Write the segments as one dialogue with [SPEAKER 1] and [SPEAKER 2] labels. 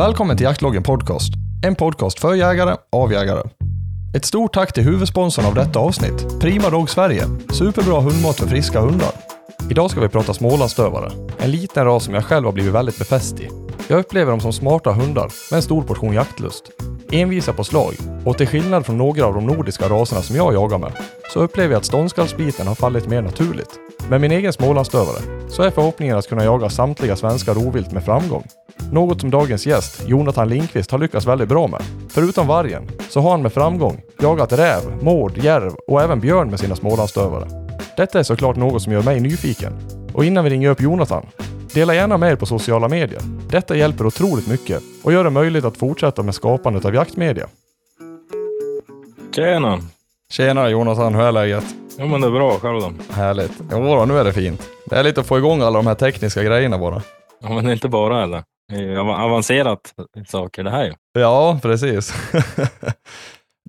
[SPEAKER 1] Välkommen till Jaktloggen Podcast. En podcast för jägare, av jägare. Ett stort tack till huvudsponsorn av detta avsnitt, Prima Dog Sverige. Superbra hundmat för friska hundar. Idag ska vi prata smålandsstövare. En liten ras som jag själv har blivit väldigt befäst i. Jag upplever dem som smarta hundar med en stor portion jaktlust. Envisa på slag och till skillnad från några av de nordiska raserna som jag jagar med så upplever jag att ståndskallsbiten har fallit mer naturligt. Med min egen smålandsstövare så är förhoppningen att kunna jaga samtliga svenska rovvilt med framgång. Något som dagens gäst, Jonathan Lindqvist, har lyckats väldigt bra med. Förutom vargen så har han med framgång jagat räv, mård, järv och även björn med sina smålandsstövare. Detta är såklart något som gör mig nyfiken. Och innan vi ringer upp Jonathan, dela gärna med er på sociala medier. Detta hjälper otroligt mycket och gör det möjligt att fortsätta med skapandet av jaktmedia.
[SPEAKER 2] Tjena!
[SPEAKER 1] Tjena Jonathan, hur är läget?
[SPEAKER 2] Jo men det är bra, själv då?
[SPEAKER 1] Härligt. Jo då, nu är det fint. Det är lite att få igång alla de här tekniska grejerna bara.
[SPEAKER 2] Ja men det är inte bara eller? Det är ju av- avancerat saker det här ju.
[SPEAKER 1] Ja, precis.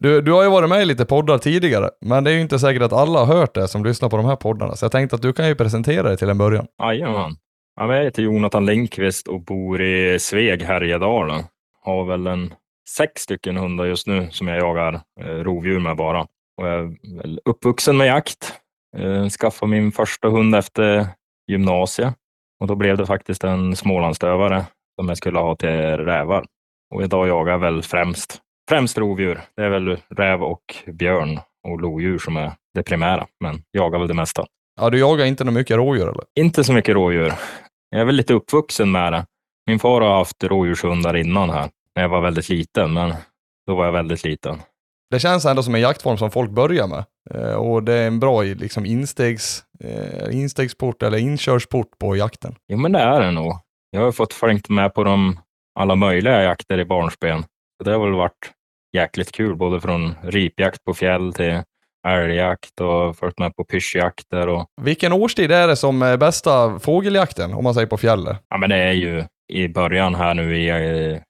[SPEAKER 1] Du, du har ju varit med i lite poddar tidigare, men det är ju inte säkert att alla har hört det som lyssnar på de här poddarna. Så jag tänkte att du kan ju presentera dig till en början.
[SPEAKER 2] Jajamän. Ja, jag heter Jonathan Lindqvist och bor i Sveg, Härjedalen. Har väl en sex stycken hundar just nu som jag jagar eh, rovdjur med bara. Och jag är väl uppvuxen med jakt. Eh, skaffade min första hund efter gymnasiet och då blev det faktiskt en smålandsstövare som jag skulle ha till rävar. Och idag jagar jag väl främst, främst rovdjur. Det är väl räv och björn och lodjur som är det primära, men jagar väl det mesta.
[SPEAKER 1] Ja, du jagar inte något mycket rådjur eller?
[SPEAKER 2] Inte så mycket rådjur. Jag är väl lite uppvuxen med det. Min far har haft rådjurshundar innan här, när jag var väldigt liten, men då var jag väldigt liten.
[SPEAKER 1] Det känns ändå som en jaktform som folk börjar med. Eh, och det är en bra liksom, instegs, eh, instegsport eller inkörsport på jakten.
[SPEAKER 2] Jo, men det är det nog. Jag har fått flängt med på de alla möjliga jakter i barnsben. Det har väl varit jäkligt kul, både från ripjakt på fjäll till älgjakt och följt med på pyrschjakter. Och,
[SPEAKER 1] Vilken årstid är det som är bästa fågeljakten, om man säger på fjället?
[SPEAKER 2] ja, men det är ju i början här nu i,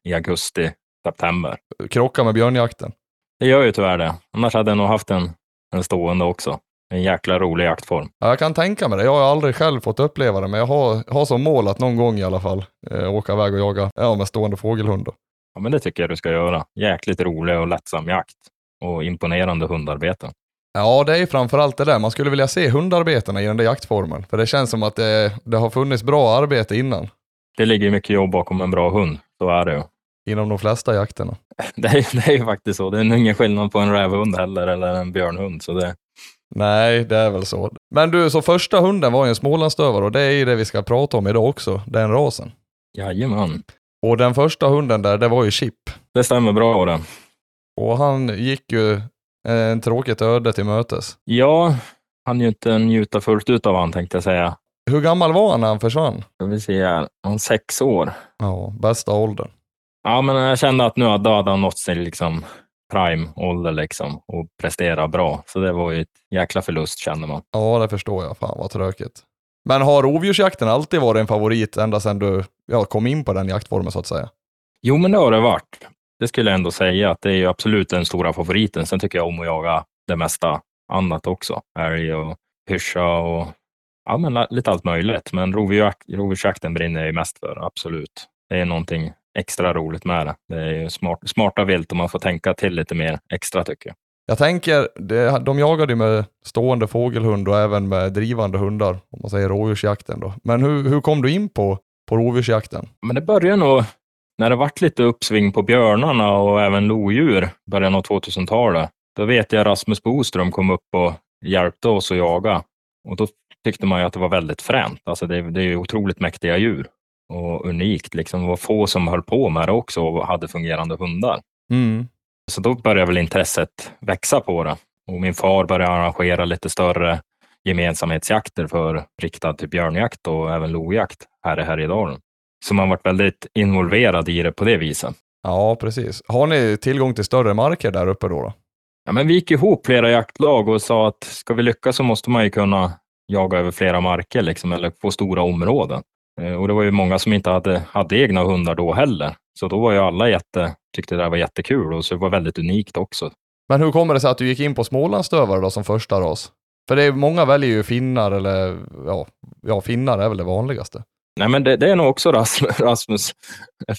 [SPEAKER 2] i augusti, september.
[SPEAKER 1] Krocka med björnjakten.
[SPEAKER 2] Det gör ju tyvärr det. Annars hade jag nog haft en, en stående också. En jäkla rolig jaktform.
[SPEAKER 1] Ja, jag kan tänka mig det. Jag har aldrig själv fått uppleva det, men jag har, har som mål att någon gång i alla fall eh, åka iväg och jaga ja, med stående fågelhund. då.
[SPEAKER 2] Ja, men det tycker jag du ska göra. Jäkligt rolig och lättsam jakt och imponerande hundarbete.
[SPEAKER 1] Ja, det är framförallt det där. Man skulle vilja se hundarbetena i den där jaktformen. För det känns som att det, det har funnits bra arbete innan,
[SPEAKER 2] Det ligger mycket jobb bakom en bra hund. Så är det ju.
[SPEAKER 1] Inom de flesta jakterna.
[SPEAKER 2] Det är, det är ju faktiskt så. Det är ingen skillnad på en rävhund heller eller en björnhund. Så det,
[SPEAKER 1] Nej, det är väl så. Men du, så första hunden var ju en smålandsstövare och det är ju det vi ska prata om idag också, den rasen.
[SPEAKER 2] jajamän,
[SPEAKER 1] Och den första hunden där, det var ju Chip.
[SPEAKER 2] det stämmer bra det.
[SPEAKER 1] Och han gick ju en tråkigt öde till mötes.
[SPEAKER 2] Ja, han ju inte njuta fullt ut av han tänkte jag säga.
[SPEAKER 1] Hur gammal var han när han försvann?
[SPEAKER 2] Ska vi se här. Han sex år.
[SPEAKER 1] Ja, bästa åldern.
[SPEAKER 2] Ja, men jag kände att nu hade han nått sin liksom prime-ålder liksom och prestera bra. Så det var ju ett jäkla förlust kände man.
[SPEAKER 1] Ja, det förstår jag. Fan vad tråkigt. Men har rovdjursjakten alltid varit en favorit ända sedan du ja, kom in på den jaktformen så att säga?
[SPEAKER 2] Jo, men det har det varit. Det skulle jag ändå säga att det är ju absolut den stora favoriten. Sen tycker jag om att jaga det mesta annat också. Älg och pyrsa och ja, men lite allt möjligt. Men rovdjursjakt, rovdjursjakten brinner jag ju mest för, absolut. Det är någonting extra roligt med det. Det är ju smart, smarta vilt och man får tänka till lite mer extra tycker jag.
[SPEAKER 1] Jag tänker, det, de jagade ju med stående fågelhund och även med drivande hundar, om man säger rådjursjakten då. Men hur, hur kom du in på, på rovdjursjakten?
[SPEAKER 2] Men det började nog när det vart lite uppsving på björnarna och även lodjur början av 2000-talet. Då vet jag Rasmus Boström kom upp och hjälpte oss att jaga. Och då tyckte man ju att det var väldigt fränt. Alltså det, det är ju otroligt mäktiga djur och unikt. Liksom. Det var få som höll på med det också och hade fungerande hundar.
[SPEAKER 1] Mm.
[SPEAKER 2] Så då började väl intresset växa på det. Och min far började arrangera lite större gemensamhetsjakter för riktad till björnjakt och även lojakt här i Härjedalen. Så man varit väldigt involverad i det på det viset.
[SPEAKER 1] Ja, precis. Har ni tillgång till större marker där uppe då? då?
[SPEAKER 2] Ja, men vi gick ihop flera jaktlag och sa att ska vi lyckas så måste man ju kunna jaga över flera marker liksom, eller på stora områden. Eh, Och det var ju många som inte hade, hade egna hundar då heller. Så då var ju alla jätte, tyckte det där var jättekul och så det var väldigt unikt också.
[SPEAKER 1] Men hur kommer det sig att du gick in på smålandsstövare då som första ras? För det är, många väljer ju finnar eller, ja, ja finnar är väl det vanligaste.
[SPEAKER 2] Nej, men det, det är nog också Rasmus, Rasmus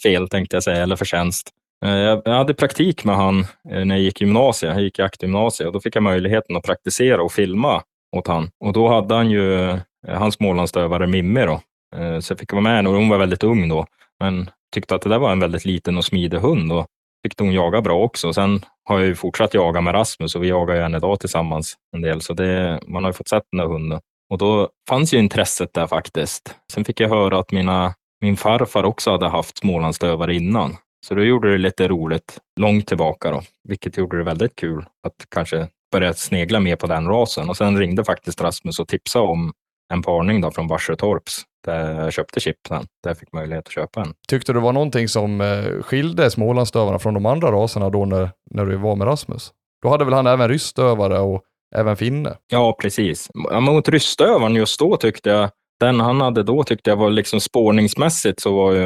[SPEAKER 2] fel, tänkte jag säga, eller förtjänst. Eh, jag hade praktik med han eh, när jag gick gymnasiet. Jag gick i jaktgymnasiet och då fick jag möjligheten att praktisera och filma åt han. Och då hade han ju hans Smålandsdövare Mimmi då. Eh, så jag fick vara med henne och hon var väldigt ung då, men tyckte att det där var en väldigt liten och smidig hund och tyckte hon jaga bra också. Sen har jag ju fortsatt jaga med Rasmus och vi jagar ju än idag tillsammans en del, så det, man har ju fått sett den där hunden. Och då fanns ju intresset där faktiskt. Sen fick jag höra att mina, min farfar också hade haft smålandsdövar innan. Så då gjorde det lite roligt långt tillbaka då, vilket gjorde det väldigt kul att kanske börja snegla mer på den rasen. Och sen ringde faktiskt Rasmus och tipsade om en parning då från Varsötorps där jag köpte chip sen, där jag fick möjlighet att köpa en.
[SPEAKER 1] Tyckte du det var någonting som eh, skilde Smålandsdövarna från de andra raserna då när, när du var med Rasmus? Då hade väl han även ryssdövare och även finne?
[SPEAKER 2] Ja, precis. Mot ryssdövaren just då tyckte jag, den han hade då tyckte jag var liksom spårningsmässigt så var ju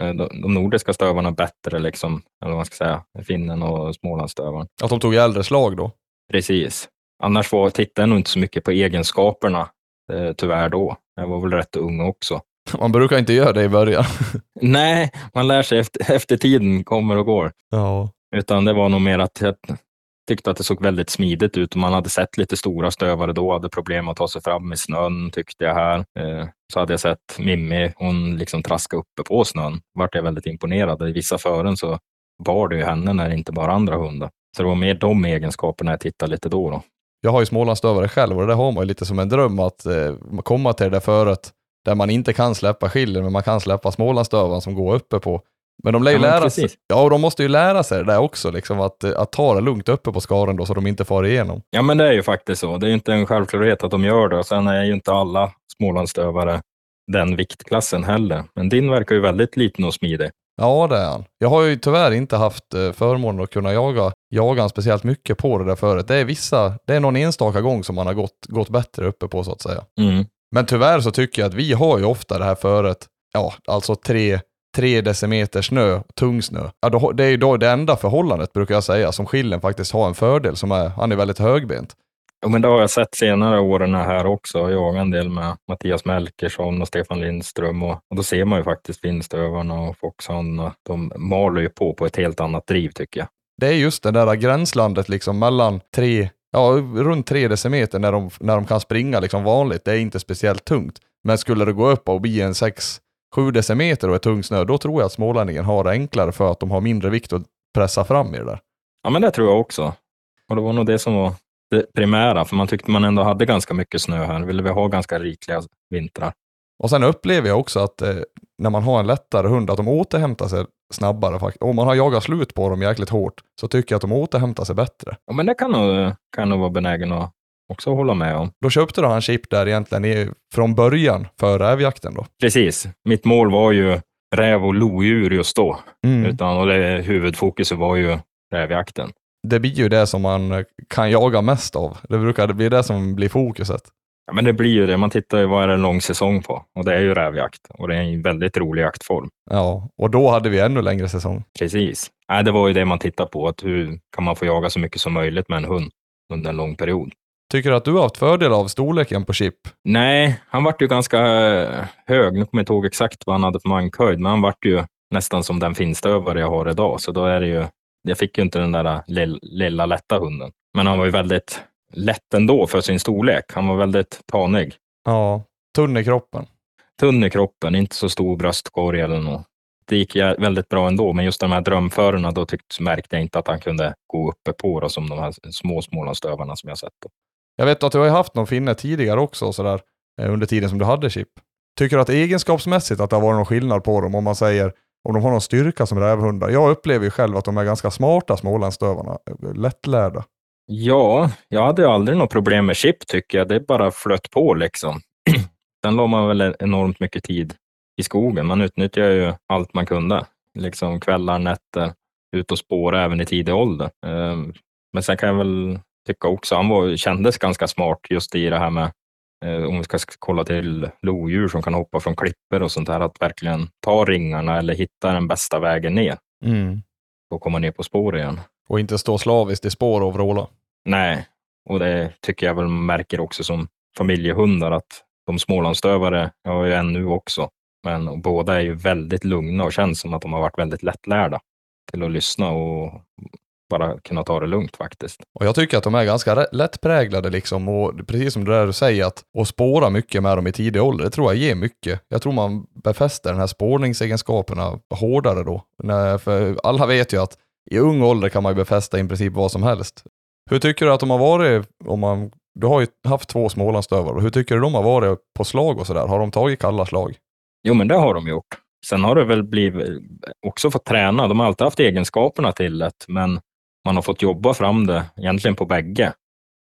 [SPEAKER 2] eh, de nordiska stövarna bättre, liksom, eller vad man ska säga, finnen och smålandsstövaren.
[SPEAKER 1] Att de tog äldre slag då?
[SPEAKER 2] Precis. Annars var, tittade jag nog inte så mycket på egenskaperna, eh, tyvärr då. Jag var väl rätt ung också.
[SPEAKER 1] Man brukar inte göra det i början.
[SPEAKER 2] Nej, man lär sig efter, efter tiden, kommer och går.
[SPEAKER 1] Ja.
[SPEAKER 2] Utan det var nog mer att jag tyckte att det såg väldigt smidigt ut. Man hade sett lite stora stövare då, hade problem att ta sig fram i snön, tyckte jag här. Eh, så hade jag sett Mimmi, hon liksom traska uppe på snön. Vart jag väldigt imponerad. I vissa fören så var det ju henne när det inte bara andra hundar. Så det var mer de egenskaperna jag tittade lite då. då.
[SPEAKER 1] Jag har ju Smålandsstövare själv och det har man ju lite som en dröm att eh, komma till det där föret där man inte kan släppa skillen, men man kan släppa Smålandsstövaren som går uppe på. Men de lär ju ja, lära sig. Ja, och de måste ju lära sig det där också, liksom att, att ta det lugnt uppe på skaren då så de inte far igenom.
[SPEAKER 2] Ja, men det är ju faktiskt så. Det är ju inte en självklarhet att de gör det. Och sen är ju inte alla Smålandsstövare den viktklassen heller. Men din verkar ju väldigt liten och smidig.
[SPEAKER 1] Ja, det är han. Jag har ju tyvärr inte haft eh, förmånen att kunna jaga, jaga han speciellt mycket på det där föret. Det är vissa, det är någon enstaka gång som man har gått, gått bättre uppe på så att säga.
[SPEAKER 2] Mm.
[SPEAKER 1] Men tyvärr så tycker jag att vi har ju ofta det här föret, ja, alltså tre, tre decimeter snö, tung snö. Ja, då, det är ju då det enda förhållandet brukar jag säga som skillen faktiskt har en fördel som är, han är väldigt högbent.
[SPEAKER 2] Ja, men det har jag sett senare åren här också. Jag jagar en del med Mattias Melkersson och Stefan Lindström och, och då ser man ju faktiskt finstövarna och foxhandarna. De maler ju på på ett helt annat driv tycker jag.
[SPEAKER 1] Det är just det där gränslandet liksom mellan tre, ja runt tre decimeter när de, när de kan springa liksom vanligt. Det är inte speciellt tungt. Men skulle det gå upp och bli en sex, sju decimeter och är tung snö, då tror jag att smålänningen har det enklare för att de har mindre vikt att pressa fram i det där.
[SPEAKER 2] Ja, men det tror jag också. Och det var nog det som var primära, för man tyckte man ändå hade ganska mycket snö här. Ville vi ha ganska rikliga vintrar.
[SPEAKER 1] Och sen upplever jag också att eh, när man har en lättare hund, att de återhämtar sig snabbare. Om man har jagat slut på dem jäkligt hårt, så tycker jag att de återhämtar sig bättre.
[SPEAKER 2] Ja, men det kan nog, kan nog vara benägen att också hålla med om.
[SPEAKER 1] Då köpte du han chip där egentligen i, från början för rävjakten då?
[SPEAKER 2] Precis. Mitt mål var ju räv och lodjur just då.
[SPEAKER 1] Mm.
[SPEAKER 2] Utan, och det, huvudfokuset var ju rävjakten
[SPEAKER 1] det blir ju det som man kan jaga mest av. Det brukar bli det som blir fokuset.
[SPEAKER 2] Ja, men det blir ju det. Man tittar ju vad är det en lång säsong på och det är ju rävjakt och det är en väldigt rolig jaktform.
[SPEAKER 1] Ja, och då hade vi ännu längre säsong.
[SPEAKER 2] Precis. Nej, det var ju det man tittade på, att hur kan man få jaga så mycket som möjligt med en hund under en lång period.
[SPEAKER 1] Tycker du att du har haft fördel av storleken på Chip?
[SPEAKER 2] Nej, han vart ju ganska eh, hög. Nu kommer jag inte ihåg exakt vad han hade för mankhöjd, men han vart ju nästan som den finstövare jag har idag, så då är det ju jag fick ju inte den där lilla, lilla lätta hunden. Men han var ju väldigt lätt ändå för sin storlek. Han var väldigt tanig.
[SPEAKER 1] Ja, tunn i kroppen.
[SPEAKER 2] Tunn i kroppen, inte så stor bröstkorg eller något. Det gick väldigt bra ändå, men just de här drömförarna, då tyckte, märkte jag inte att han kunde gå uppe på då, som de här små Smålandsstövarna som jag sett. Då.
[SPEAKER 1] Jag vet att du har haft någon finne tidigare också, sådär, eh, under tiden som du hade chip. Tycker du att egenskapsmässigt att det har varit någon skillnad på dem? Om man säger om de har någon styrka som rävhundar. Jag upplever ju själv att de är ganska smarta smålandsdövarna, lättlärda.
[SPEAKER 2] Ja, jag hade aldrig något problem med chip tycker jag. Det bara flöt på liksom. Sen la man väl enormt mycket tid i skogen. Man utnyttjade ju allt man kunde. Liksom kvällar, nätter, ut och spåra även i tidig ålder. Ehm, men sen kan jag väl tycka också, han var, kändes ganska smart just i det här med om vi ska kolla till lodjur som kan hoppa från klippor och sånt här, att verkligen ta ringarna eller hitta den bästa vägen ner.
[SPEAKER 1] Mm.
[SPEAKER 2] Och komma ner på spår igen.
[SPEAKER 1] Och inte stå slaviskt i spår och vråla.
[SPEAKER 2] Nej, och det tycker jag väl märker också som familjehundar att de smålandsdövare, jag har ju en nu också, Men båda är ju väldigt lugna och känns som att de har varit väldigt lättlärda till att lyssna och bara kunna ta det lugnt faktiskt.
[SPEAKER 1] Och jag tycker att de är ganska lättpräglade liksom och precis som det där du säger att och spåra mycket med dem i tidig ålder, det tror jag ger mycket. Jag tror man befäster den här spårningsegenskaperna hårdare då. för alla vet ju att i ung ålder kan man ju befästa i princip vad som helst. Hur tycker du att de har varit, om man, du har ju haft två Smålandsstövare, hur tycker du de har varit på slag och sådär? Har de tagit kalla slag?
[SPEAKER 2] Jo, men det har de gjort. Sen har det väl blivit också fått träna. De har alltid haft egenskaperna till det, men man har fått jobba fram det egentligen på bägge.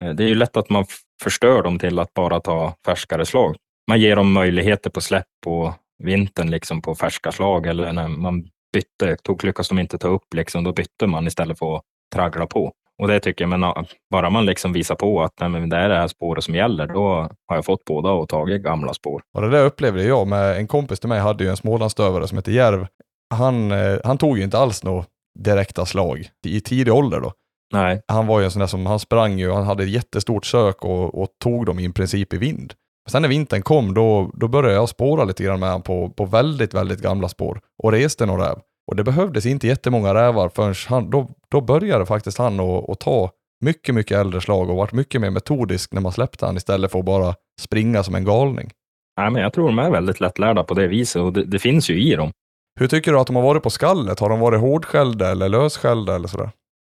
[SPEAKER 2] Eh, det är ju lätt att man förstör dem till att bara ta färskare slag. Man ger dem möjligheter på släpp på vintern liksom på färska slag eller när man bytte, tog, lyckas de inte ta upp, liksom, då bytte man istället för att traggla på. Och det tycker jag, men bara man liksom visar på att nej, men det är det här spåret som gäller, då har jag fått båda och tagit gamla spår.
[SPEAKER 1] Och det där upplevde jag med en kompis till mig, hade ju en Smålandsstövare som heter Järv. Han, eh, han tog ju inte alls några direkta slag i tidig ålder då.
[SPEAKER 2] Nej.
[SPEAKER 1] Han var ju en sån där som, han sprang ju, han hade ett jättestort sök och, och tog dem i princip i vind. Sen när vintern kom, då, då började jag spåra lite grann med honom på, på väldigt, väldigt gamla spår och reste någon räv. Och det behövdes inte jättemånga rävar förrän han, då, då började faktiskt han att, att ta mycket, mycket äldre slag och varit mycket mer metodisk när man släppte han istället för att bara springa som en galning.
[SPEAKER 2] Nej, men jag tror de är väldigt lättlärda på det viset och det, det finns ju i dem.
[SPEAKER 1] Hur tycker du att de har varit på skallet? Har de varit hårdskällda eller lösskällda eller sådär?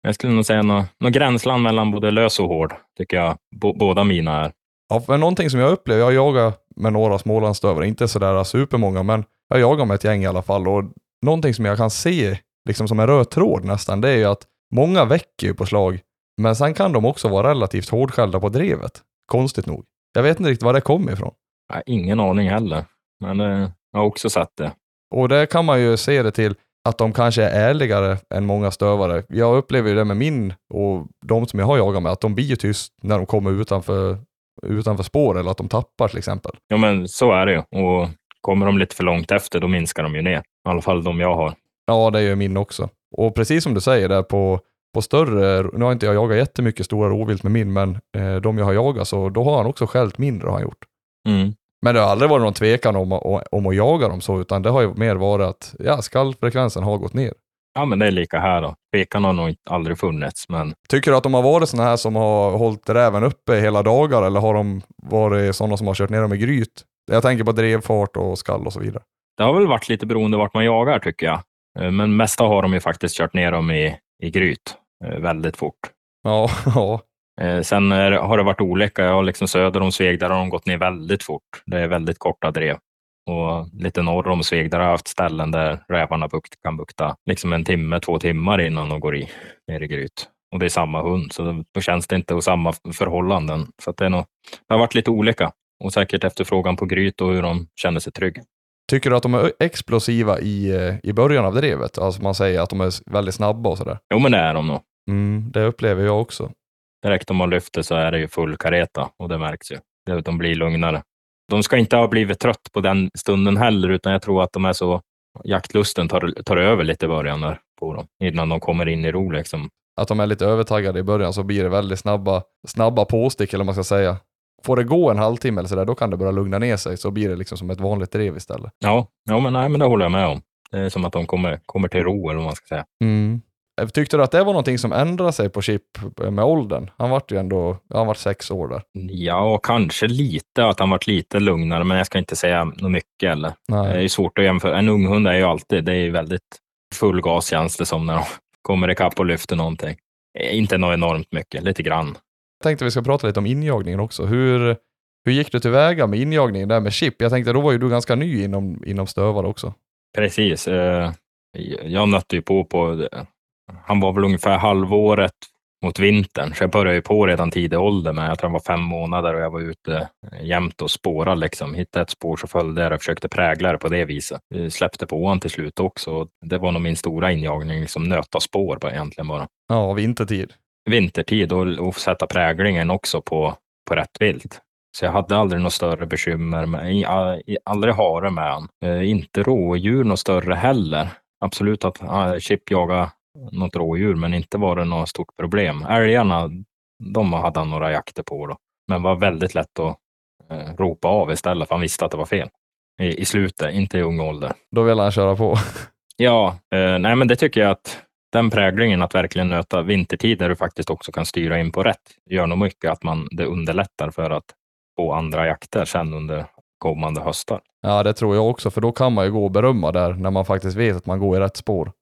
[SPEAKER 2] Jag skulle nog säga något, något gränsland mellan både lös och hård, tycker jag B båda mina är.
[SPEAKER 1] Ja, men någonting som jag upplever, jag har jagat med några smålandsstövare, inte sådär supermånga, men jag jagar med ett gäng i alla fall och någonting som jag kan se, liksom som en röd tråd nästan, det är ju att många väcker ju på slag, men sen kan de också vara relativt hårdskällda på drevet. Konstigt nog. Jag vet inte riktigt var det kommer ifrån.
[SPEAKER 2] Nej, ingen aning heller, men eh, jag har också sett det.
[SPEAKER 1] Och det kan man ju se det till att de kanske är ärligare än många stövare. Jag upplever ju det med min och de som jag har jagat med, att de blir ju tyst när de kommer utanför, utanför spår eller att de tappar till exempel.
[SPEAKER 2] Ja, men så är det ju. Och kommer de lite för långt efter, då minskar de ju ner. I alla fall de jag har.
[SPEAKER 1] Ja, det gör min också. Och precis som du säger där på, på större, nu har inte jag jagat jättemycket stora rovvilt med min, men eh, de jag har jagat så då har han också skällt mindre har han gjort.
[SPEAKER 2] Mm.
[SPEAKER 1] Men det har aldrig varit någon tvekan om, om, om att jaga dem så, utan det har ju mer varit att ja, skallfrekvensen har gått ner.
[SPEAKER 2] Ja, men det är lika här då. Tvekan har nog aldrig funnits, men...
[SPEAKER 1] Tycker du att de har varit sådana här som har hållit räven uppe hela dagar, eller har de varit sådana som har kört ner dem i gryt? Jag tänker på drevfart och skall och så vidare.
[SPEAKER 2] Det har väl varit lite beroende vart man jagar, tycker jag. Eh, men mesta har de ju faktiskt kört ner dem i, i gryt eh, väldigt fort.
[SPEAKER 1] Ja, ja.
[SPEAKER 2] Eh, sen har det varit olika. Jag har liksom söder om Sveg, där har de gått ner väldigt fort. Det är väldigt korta drev. Och lite norr om Sveg, där har jag haft ställen där rävarna bukt, kan bukta liksom en timme, två timmar innan de går i, ner i gryt. Och det är samma hund, så då känns det inte och samma förhållanden. Så det, är nog, det har varit lite olika och säkert efterfrågan på gryt och hur de känner sig trygg.
[SPEAKER 1] Tycker du att de är explosiva i, eh, i början av drevet? Alltså man säger att de är väldigt snabba och sådär.
[SPEAKER 2] Jo, men det är de nog.
[SPEAKER 1] Mm, det upplever jag också.
[SPEAKER 2] Direkt om man lyfter så är det ju full kareta och det märks ju. De blir lugnare. De ska inte ha blivit trött på den stunden heller, utan jag tror att de är så jaktlusten tar, tar över lite i början där på dem, innan de kommer in i ro. Liksom.
[SPEAKER 1] Att de är lite övertaggade i början så blir det väldigt snabba, snabba påstick, eller vad man ska säga. Får det gå en halvtimme eller sådär, då kan det börja lugna ner sig, så blir det liksom som ett vanligt drev istället.
[SPEAKER 2] Ja, ja men, nej, men det håller jag med om. Det är som att de kommer, kommer till ro, eller vad man ska säga.
[SPEAKER 1] Mm. Eh, tyckte du att det var någonting som ändrade sig på Chip med åldern? Han vart ju ändå, han var sex år där.
[SPEAKER 2] Ja, kanske lite, att han varit lite lugnare, men jag ska inte säga något mycket eller. Nej. Det är svårt att jämföra. En ung hund är ju alltid, det är väldigt full gas känns det som när de kommer ikapp och lyfter någonting. Eh, inte något enormt mycket, lite grann.
[SPEAKER 1] Jag tänkte vi ska prata lite om injagningen också. Hur, hur gick du tillväga med injagningen där med chip? Jag tänkte då var ju du ganska ny inom, inom stövare också.
[SPEAKER 2] Precis. Eh, jag nötte ju på på han var väl ungefär halvåret mot vintern, så jag började ju på redan tidig ålder med, jag tror han var fem månader och jag var ute jämt och spårade liksom. Hittade ett spår så följde jag och försökte prägla det på det viset. Jag släppte på honom till slut också. Det var nog min stora injagning, liksom nöta spår bara, egentligen bara.
[SPEAKER 1] Ja, vintertid.
[SPEAKER 2] Vintertid och, och sätta präglingen också på, på rätt vilt. Så jag hade aldrig några större bekymmer med, aldrig hare med han. Eh, inte rådjur något större heller. Absolut att uh, Chip jagade något rådjur, men inte var det något stort problem. Älgarna, de hade han några jakter på då, men var väldigt lätt att eh, ropa av istället, för han visste att det var fel. i, i slutet, inte i ung ålder.
[SPEAKER 1] Då vill han köra på.
[SPEAKER 2] Ja, eh, nej men det tycker jag att den präglingen att verkligen nöta vintertid där du faktiskt också kan styra in på rätt gör nog mycket att man, det underlättar för att få andra jakter sen under kommande höstar.
[SPEAKER 1] Ja, det tror jag också, för då kan man ju gå och berömma där när man faktiskt vet att man går i rätt spår.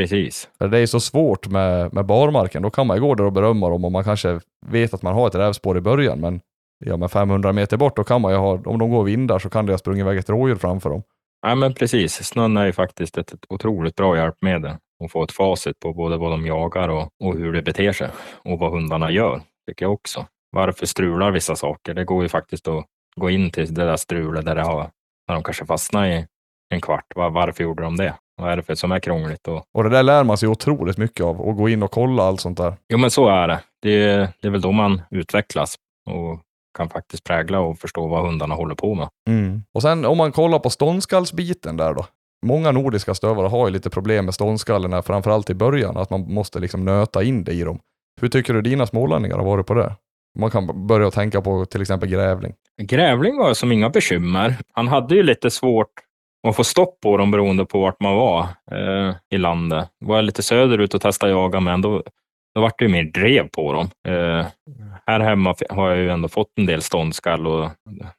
[SPEAKER 2] Precis.
[SPEAKER 1] För det är så svårt med, med barmarken, då kan man ju gå där och berömma dem om man kanske vet att man har ett rävspår i början, men ja, med 500 meter bort, då kan man ju ha, om de går vindar så kan det ha sprungit iväg ett rådjur framför dem.
[SPEAKER 2] Ja, men precis. Snön är ju faktiskt ett, otroligt bra hjälpmedel att få ett facit på både vad de jagar och, och hur det beter sig och vad hundarna gör, tycker jag också. Varför strular vissa saker? Det går ju faktiskt att gå in till det där strulet där det har, när de kanske fastnar i en kvart. Var, varför gjorde de det? Vad är det för som är krångligt? Och...
[SPEAKER 1] Och det där lär man sig otroligt mycket av, att gå in och kolla allt sånt där.
[SPEAKER 2] Jo, men så är det. det. Det är väl då man utvecklas och kan faktiskt prägla och förstå vad hundarna håller på med.
[SPEAKER 1] Mm. Och sen om man kollar på ståndskallsbiten där då. Många nordiska stövare har ju lite problem med ståndskallen, framförallt i början, att man måste liksom nöta in det i dem. Hur tycker du dina smålänningar har varit på det? Man kan börja tänka på till exempel grävling.
[SPEAKER 2] Grävling var som inga bekymmer. Han hade ju lite svårt att få stopp på dem beroende på vart man var eh, i landet. Var jag lite söderut och testade jaga med, då, då var det ju mer drev på dem. Eh, här hemma har jag ju ändå fått en del ståndskall och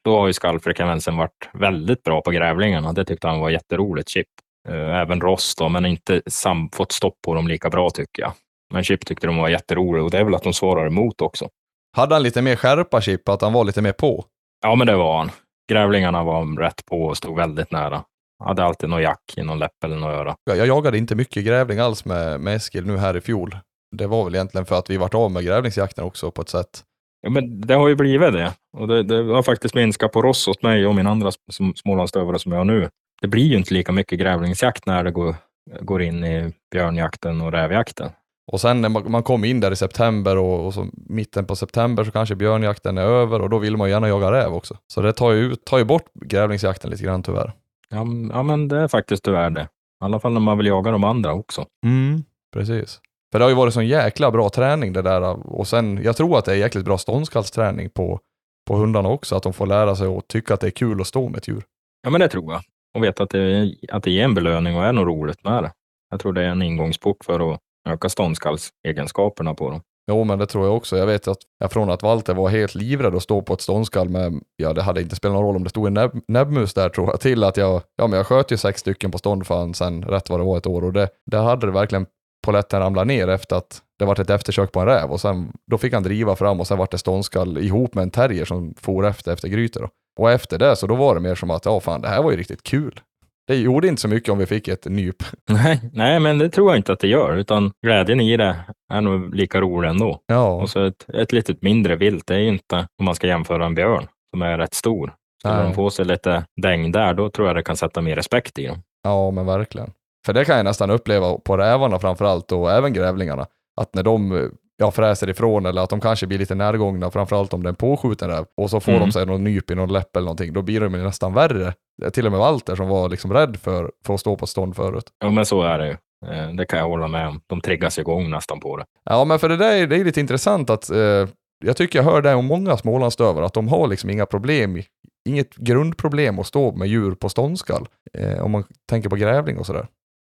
[SPEAKER 2] då har ju skallfrekvensen varit väldigt bra på grävlingarna. Det tyckte han var jätteroligt, Chip. Eh, även Ross då, men inte sam fått stopp på dem lika bra tycker jag. Men Chip tyckte de var jätteroliga och det är väl att de svarar emot också.
[SPEAKER 1] Hade han lite mer skärpa, Chip, att han var lite mer på?
[SPEAKER 2] Ja, men det var han. Grävlingarna var rätt på och stod väldigt nära. Hade alltid någon jack i någon läpp eller något öra.
[SPEAKER 1] Jag, jag jagade inte mycket grävling alls med, med Eskil nu här i fjol. Det var väl egentligen för att vi vart av med grävlingsjakten också på ett sätt.
[SPEAKER 2] Ja, men det har ju blivit det. Och det, det har faktiskt minskat på Ross åt mig och min andra smålandsstövare som jag har nu. Det blir ju inte lika mycket grävlingsjakt när det går, går in i björnjakten och rävjakten.
[SPEAKER 1] Och sen när man, man kom in där i september och, och så mitten på september så kanske björnjakten är över och då vill man ju gärna jaga räv också. Så det tar ju, tar ju bort grävlingsjakten lite grann tyvärr.
[SPEAKER 2] Ja, ja, men det är faktiskt tyvärr det. I alla fall när man vill jaga de andra också.
[SPEAKER 1] Mm, precis. För det har ju varit sån jäkla bra träning det där och sen, jag tror att det är jäkligt bra ståndskallsträning på, på hundarna också, att de får lära sig och tycka att det är kul att stå med ett djur.
[SPEAKER 2] Ja, men det tror jag. Och veta att det, att det ger en belöning och är något roligt med det. Jag tror det är en ingångsport för att öka ståndskallsegenskaperna på dem.
[SPEAKER 1] Jo, men det tror jag också. Jag vet att jag från att Walter var helt livrädd att stå på ett ståndskall med, ja det hade inte spelat någon roll om det stod en näbb, näbbmus där tror jag, till att jag, ja men jag sköt ju sex stycken på stånd fan sen rätt vad det var ett år och det, där hade det verkligen poletten ramlat ner efter att det varit ett eftersök på en räv och sen då fick han driva fram och sen vart det ståndskall ihop med en terrier som for efter efter grytor. Och efter det så då var det mer som att ja fan det här var ju riktigt kul. Det gjorde inte så mycket om vi fick ett nyp.
[SPEAKER 2] Nej, nej, men det tror jag inte att det gör, utan glädjen i det är nog lika rolig ändå.
[SPEAKER 1] Ja.
[SPEAKER 2] Och så ett, ett litet mindre vilt, det är inte om man ska jämföra en björn som är rätt stor. Skulle de få sig lite däng där, då tror jag det kan sätta mer respekt i dem.
[SPEAKER 1] Ja, men verkligen. För det kan jag nästan uppleva på rävarna framförallt och även grävlingarna. Att när de ja, fräser ifrån eller att de kanske blir lite närgångna, framförallt om det är en påskjuten räv, och så får
[SPEAKER 2] Mm.
[SPEAKER 1] de sig någon nyp i någon läpp eller någonting, då blir de ju nästan värre. Till och med Walter som var liksom rädd för, för att stå på stånd förut.
[SPEAKER 2] Ja, men så är det ju. Eh, Det kan jag hålla med om. De triggas igång nästan på det.
[SPEAKER 1] Ja, men för det där är, det är lite intressant att eh, jag tycker jag hör det om många smålandsstövare, att de har liksom inga problem, inget grundproblem att stå med djur på ståndskall. Eh, om man tänker på grävling och sådär.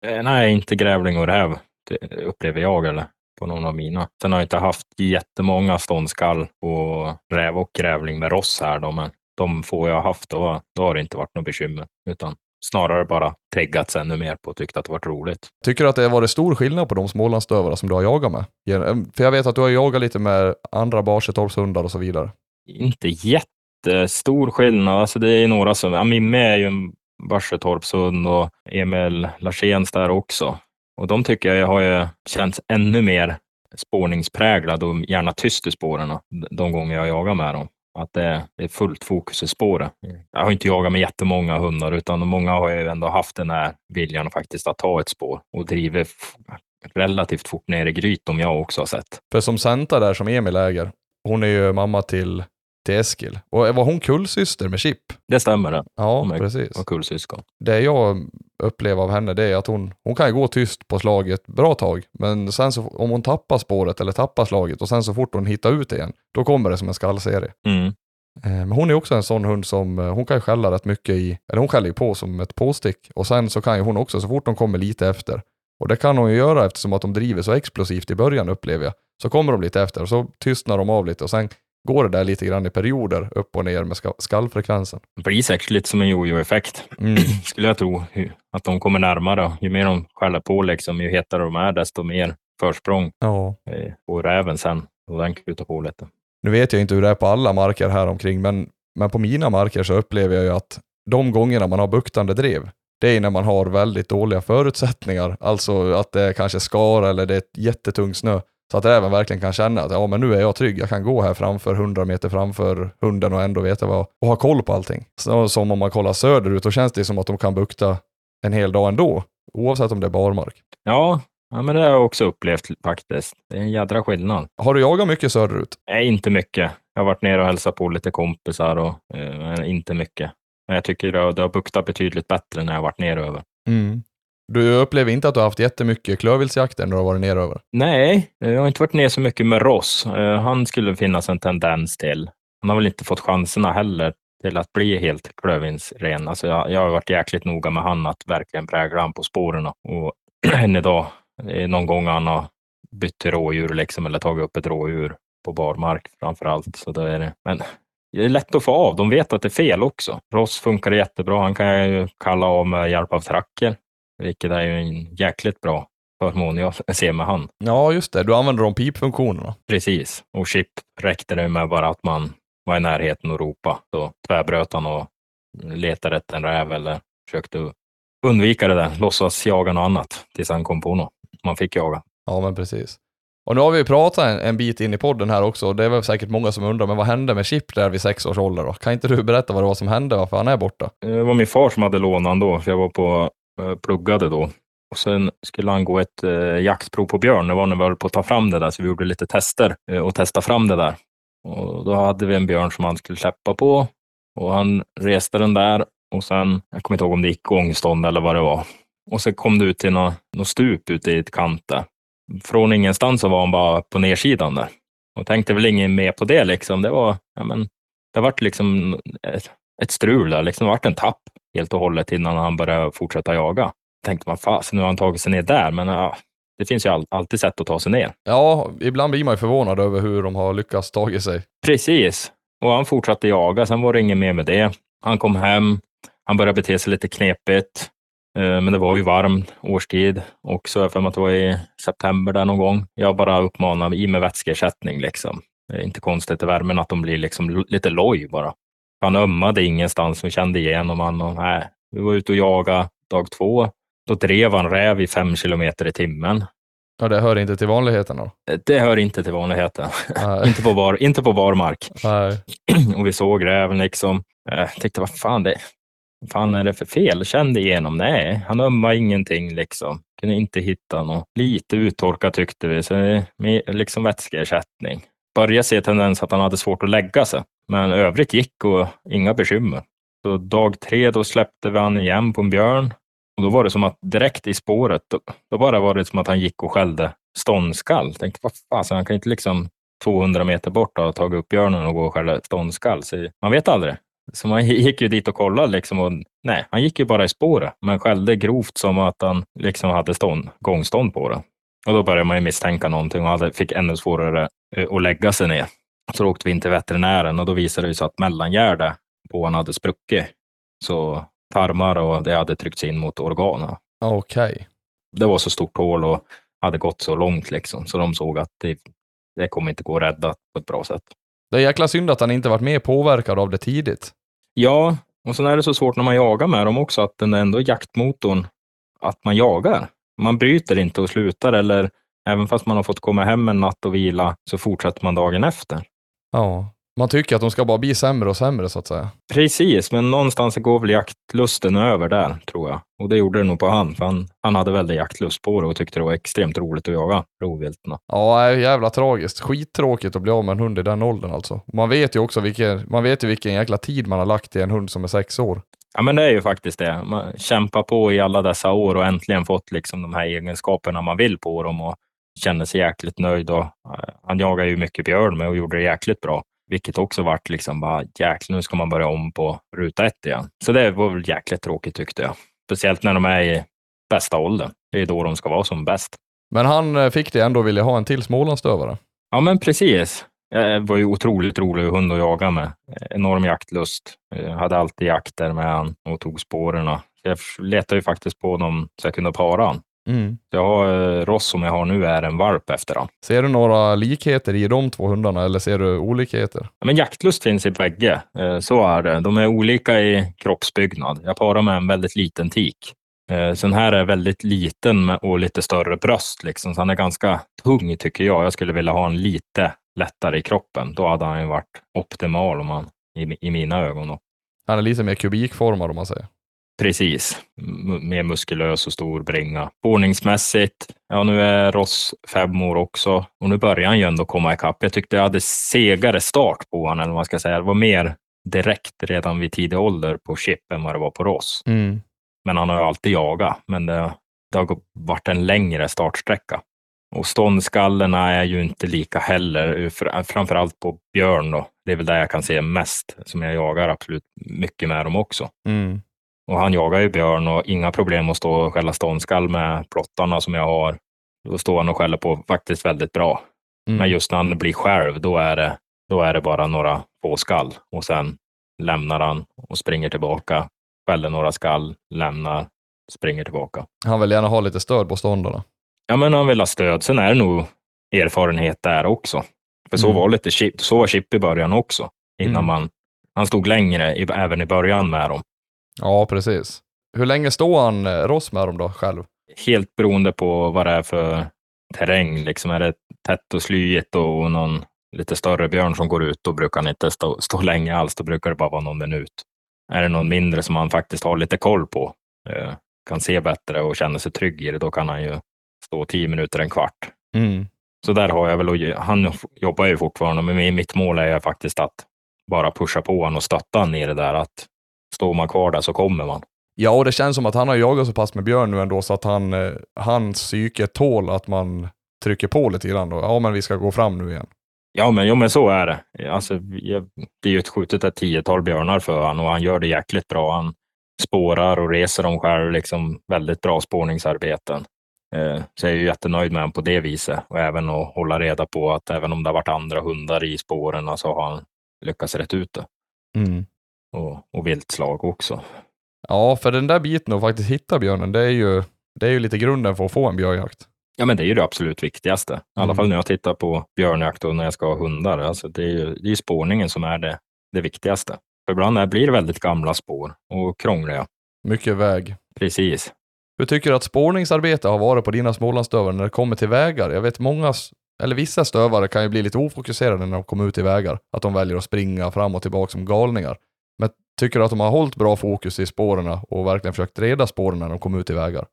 [SPEAKER 2] Eh, Nej, inte grävling och räv, det upplever jag eller på någon av mina. Sen har jag inte haft jättemånga ståndskall på räv och grävling med ross här då, men de få jag haft, då, då har det inte varit något bekymmer, utan snarare bara triggats ännu mer på och tyckt att det varit roligt.
[SPEAKER 1] Tycker du att det har varit stor skillnad på de smålandsstövare som du har jagat med? Gen- För jag vet att du har jagat lite med andra Barsetorpshundar och så vidare.
[SPEAKER 2] Inte jättestor skillnad. Alltså det är några som, ja, Mimme är ju en Barsetorpshund och Emil Larséns där också. Och de tycker jag har ju känts ännu mer spårningspräglad och gärna tyst i spåren de gånger jag jagar med dem. Att det är fullt fokus i spåret. Jag har inte jagat med jättemånga hundar, utan många har ju ändå haft den här viljan faktiskt att ta ett spår och driver relativt fort ner i gryt om jag också har sett.
[SPEAKER 1] För som Senta där som Emil äger, hon är ju mamma till, till Eskil. Och var hon kullsyster med Chip?
[SPEAKER 2] Det stämmer det.
[SPEAKER 1] Ja,
[SPEAKER 2] De är-
[SPEAKER 1] precis.
[SPEAKER 2] Och kullsyskon.
[SPEAKER 1] Det jag upplever av henne det är att hon, hon kan gå tyst på slaget bra tag, men sen så, om hon tappar spåret eller tappar slaget och sen så fort hon hittar ut igen, då kommer det som en skallserie.
[SPEAKER 2] Mm.
[SPEAKER 1] Eh, Men hon är också en sån hund som, eh, hon kan ju skälla rätt mycket i, eller hon skäller ju på som ett påstick. Och sen så kan ju hon också, så fort de kommer lite efter, och det kan hon ju göra eftersom att de driver så explosivt i början upplever jag, så kommer de lite efter och så tystnar de av lite och sen går det där lite grann i perioder upp och ner med ska- skallfrekvensen.
[SPEAKER 2] Det blir säkert lite som en jojo-effekt,
[SPEAKER 1] Mm.
[SPEAKER 2] skulle jag tro. Att de kommer närmare. Ju mer de skäller på, liksom, ju hetare de är, desto mer försprång
[SPEAKER 1] Ja.
[SPEAKER 2] eh, får räven sen. Och den kutar på lite.
[SPEAKER 1] Nu vet jag inte hur det är på alla marker här omkring, men, men på mina marker så upplever jag ju att de gångerna man har buktande drev, det är när man har väldigt dåliga förutsättningar. Alltså att det är kanske skar eller det är jättetung snö. Så att räven verkligen kan känna att ja, men nu är jag trygg. Jag kan gå här framför 100 meter framför hunden och ändå veta vad och ha koll på allting. Så, som om man kollar söderut, då känns det som att de kan bukta en hel dag ändå. Oavsett om det är barmark.
[SPEAKER 2] Ja, ja men det har jag också upplevt faktiskt. Det är en jädra skillnad.
[SPEAKER 1] Har du jagat mycket söderut?
[SPEAKER 2] Nej, inte mycket. Jag har varit nere och hälsat på lite kompisar och eh, men inte mycket. Men jag tycker det har, det har buktat betydligt bättre när jag har varit neröver.
[SPEAKER 1] Mm. Du upplever inte att du har haft jättemycket klövviltsjakter när du har varit neröver?
[SPEAKER 2] Nej, jag har inte varit ner så mycket med Ross. Eh, han skulle finnas en tendens till. Han har väl inte fått chanserna heller till att bli helt klövviltsren. Alltså jag, jag har varit jäkligt noga med han att verkligen prägla han på spåren. Och än idag, det är någon gång han har bytt till rådjur liksom, eller tagit upp ett rådjur på barmark framför allt. Så då är det. Men det är lätt att få av. De vet att det är fel också. Ross funkar jättebra. Han kan jag ju kalla av med hjälp av tracker, vilket är ju en jäkligt bra förmån jag ser med han.
[SPEAKER 1] Ja, just det. Du använder de pipfunktionerna.
[SPEAKER 2] Precis. Och chip räckte det med bara att man var i närheten och ropa. Så tvärbröt han och letade efter en räv eller försökte undvika det där. Låtsas jaga något annat tills han kom på något. Man fick jaga.
[SPEAKER 1] Ja, men precis. Och nu har vi pratat en, en bit in i podden här också och det är väl säkert många som undrar, men vad hände med Chip där vid sex års ålder då? Kan inte du berätta vad det var som hände, varför han är borta?
[SPEAKER 2] Det var min far som hade lånat då, för jag var på eh, Eh, pluggade då. Och sen skulle han gå ett eh, jaktprov på björn. Det var när vi höll på att ta fram det där, så vi gjorde lite tester eh, och testa fram det där. Och då hade vi en björn som han skulle släppa på och han reste den där och sen, jag kommer inte ihåg om det gick gångstånd eller vad det var. Och så kom det ut till något, något stup ute i ett kant där. Från ingenstans så var han bara på nedsidan där. Och tänkte väl ingen mer på det liksom. Det var, ja men, det vart liksom ett, ett strul där, liksom. Det vart en tapp helt och hållet innan han började fortsätta jaga. Tänkte man, fasen nu har han tagit sig ner där, men ja, det finns ju all, alltid sätt att ta sig ner.
[SPEAKER 1] Ja, ibland blir man ju förvånad över hur de har lyckats tagit sig.
[SPEAKER 2] Precis. Och han fortsatte jaga, sen var det inget mer med det. Han kom hem, han började bete sig lite knepigt. Eh, Men det var ju varm årstid och så jag för mig att det var i september där någon gång. Jag bara uppmanade i med vätskeersättning liksom. Det är inte konstigt i värmen att de blir liksom lite loj bara. Han ömmade ingenstans och kände igenom han och nej, vi var ute och jagade dag två. Då drev han räv i fem kilometer i timmen.
[SPEAKER 1] Ja, det hör inte till vanligheterna.
[SPEAKER 2] Eh, Det hör inte till vanligheten. Inte, på bar, inte på barmark.
[SPEAKER 1] Nej.
[SPEAKER 2] och vi såg räven liksom. Jag tänkte, vad fan, det, vad fan är det för fel? Kände igenom, nej, han ömmade ingenting liksom. Kunde inte hitta något. Lite uttorkat tyckte vi, så liksom vätskeersättning. Började se tendens att han hade svårt att lägga sig, men övrigt gick och inga bekymmer. Så dag tre, då släppte vi han igen på en björn. Och då var det som att direkt i spåret, då, då bara var det som att han gick och skällde ståndskall. Jag Tänkte, vad fasen, han kan inte liksom 200 meter bort ha tagit upp björnen och gå och skälla ståndskall. Så man vet aldrig. Så man gick ju dit och kollade liksom och nej, han gick ju bara i spåret, men skällde grovt som att han liksom hade stånd, gångstånd på det. Och då började man ju misstänka någonting och hade, fick ännu svårare eh, att lägga sig ner. Så då åkte vi in till veterinären och då visade det sig att mellangärdet på han hade spruckit. Så tarmar och det hade tryckts in mot organen.
[SPEAKER 1] Okej.
[SPEAKER 2] Det var så stort hål och hade gått så långt liksom, så de såg att det, det kommer inte gå att rädda på ett bra sätt.
[SPEAKER 1] Det är jäkla synd att han inte varit mer påverkad av det tidigt.
[SPEAKER 2] Ja, och sen är det så svårt när man jagar med dem också, att den är ändå jaktmotorn, att man jagar. Man bryter inte och slutar, eller även fast man har fått komma hem en natt och vila, så fortsätter man dagen efter.
[SPEAKER 1] Ja. Man tycker att de ska bara bli sämre och sämre så att säga.
[SPEAKER 2] Precis, men någonstans går väl jaktlusten över där, tror jag. Och det gjorde det nog på han, för han, han hade väldigt jaktlust på det och tyckte det var extremt roligt att jaga rovvilten.
[SPEAKER 1] Ja, jävla tragiskt. Skittråkigt att bli av med en hund i den åldern alltså. Man vet ju också vilken, man vet ju vilken jäkla tid man har lagt i en hund som är sex år.
[SPEAKER 2] Ja, men det är ju faktiskt det. Man kämpar på i alla dessa år och äntligen fått liksom de här egenskaperna man vill på dem och känner sig jäkligt nöjd. Och, eh, han jagar ju mycket björn med och gjorde det jäkligt bra. vilket också vart liksom bara jäklar, nu ska man börja om på ruta ett igen. Så det var väl jäkligt tråkigt tyckte jag. Speciellt när de är i bästa åldern. Det är då de ska vara som bäst.
[SPEAKER 1] Men han eh, fick det ändå vilja ha en till Smålandsstövare.
[SPEAKER 2] Ja, men precis. Jag var ju otroligt rolig hund att jaga med. Enorm jaktlust. Jag hade alltid jakter med han och tog spåren. Jag letade ju faktiskt på dem så jag kunde para han.
[SPEAKER 1] Mm.
[SPEAKER 2] Jag har, eh, Ross som jag har nu är en valp efter han.
[SPEAKER 1] Ser du några likheter i de två hundarna eller ser du olikheter?
[SPEAKER 2] Men jaktlust finns i bägge. Eh, Så är det. De är olika i kroppsbyggnad. Jag parar med en väldigt liten tik. Eh, Så den här är väldigt liten och lite större bröst. Liksom. Så han är ganska tung tycker jag. Jag skulle vilja ha en lite lättare i kroppen. Då hade han ju varit optimal om han, i, i mina ögon. Då.
[SPEAKER 1] Han är lite mer kubikformad om man säger.
[SPEAKER 2] Precis. M- mer muskulös och stor bringa. Ordningsmässigt, ja nu är Ross fem år också och nu börjar han ju ändå komma ikapp. Jag tyckte jag hade segare start på honom, eller vad man ska säga. Det var mer direkt redan vid tidig ålder på Chip än vad det var på Ross.
[SPEAKER 1] Mm.
[SPEAKER 2] Men han har ju alltid jagat, men det, det har varit en längre startsträcka. Och ståndskallerna är ju inte lika heller, fr- framförallt på björn då. Det är väl där jag kan se mest, som jag jagar absolut mycket med dem också.
[SPEAKER 1] Mm.
[SPEAKER 2] Och han jagar ju björn och inga problem att stå och skälla ståndskall med plottarna som jag har. Då står han och skäller på faktiskt väldigt bra.
[SPEAKER 1] Mm.
[SPEAKER 2] Men just när han blir själv, då är det, då är det bara några få skall och sen lämnar han och springer tillbaka, skäller några skall, lämnar, springer tillbaka.
[SPEAKER 1] Han vill gärna ha lite stöd på ståndarna.
[SPEAKER 2] Ja, men han vill ha stöd. Sen är det nog erfarenhet där också. För så
[SPEAKER 1] Mm.
[SPEAKER 2] var lite Chip, så var Chip i början också. Innan
[SPEAKER 1] Mm.
[SPEAKER 2] man, han stod längre, i, även i början med dem.
[SPEAKER 1] Ja, precis. Hur länge står han eh, Ross med dem då själv?
[SPEAKER 2] helt beroende på vad det är för terräng. Liksom är det tätt och slyigt och någon lite större björn som går ut, då brukar han inte stå, stå länge alls. Då brukar det bara vara någon minut. Är det någon mindre som han faktiskt har lite koll på, eh, kan se bättre och känner sig trygg i det, då kan han ju stå tio minuter, en kvart.
[SPEAKER 1] Mm.
[SPEAKER 2] Så där har jag väl, han jobbar ju fortfarande, men mitt mål är faktiskt att bara pusha på honom och stötta honom i det där att står man kvar där så kommer man.
[SPEAKER 1] Ja, och det känns som att han har jagat så pass med björn nu ändå så att han, eh, hans psyke tål att man trycker på lite grann. Då. Ja, men vi ska gå fram nu igen.
[SPEAKER 2] Ja, men, jo, men så är det. Alltså, det är ju ett skjutet ett tiotal björnar för honom och han gör det jäkligt bra. Han spårar och reser dem själv, liksom väldigt bra spårningsarbeten. Eh, så jag är ju jättenöjd med honom på det viset och även att hålla reda på att även om det har varit andra hundar i spåren så har han lyckats rätt ut det.
[SPEAKER 1] Mm.
[SPEAKER 2] Och, och viltslag också.
[SPEAKER 1] Ja, för den där biten att faktiskt hitta björnen, det är ju, det är ju lite grunden för att få en björnjakt.
[SPEAKER 2] Ja, men det är ju det absolut viktigaste. I alla
[SPEAKER 1] Mm.
[SPEAKER 2] fall när jag tittar på björnjakt och när jag ska ha hundar. Alltså det är ju det är spårningen som är det, det viktigaste. För ibland blir det väldigt gamla spår och krångliga.
[SPEAKER 1] Mycket väg.
[SPEAKER 2] Precis.
[SPEAKER 1] Hur tycker du att spårningsarbete har varit på dina Smålandsstövare när det kommer till vägar? Jag vet många, eller vissa stövare kan ju bli lite ofokuserade när de kommer ut i vägar. Att de väljer att springa fram och tillbaka som galningar. Tycker du att de har hållit bra fokus i spåren och verkligen försökt reda spåren när de kommer ut i vägar?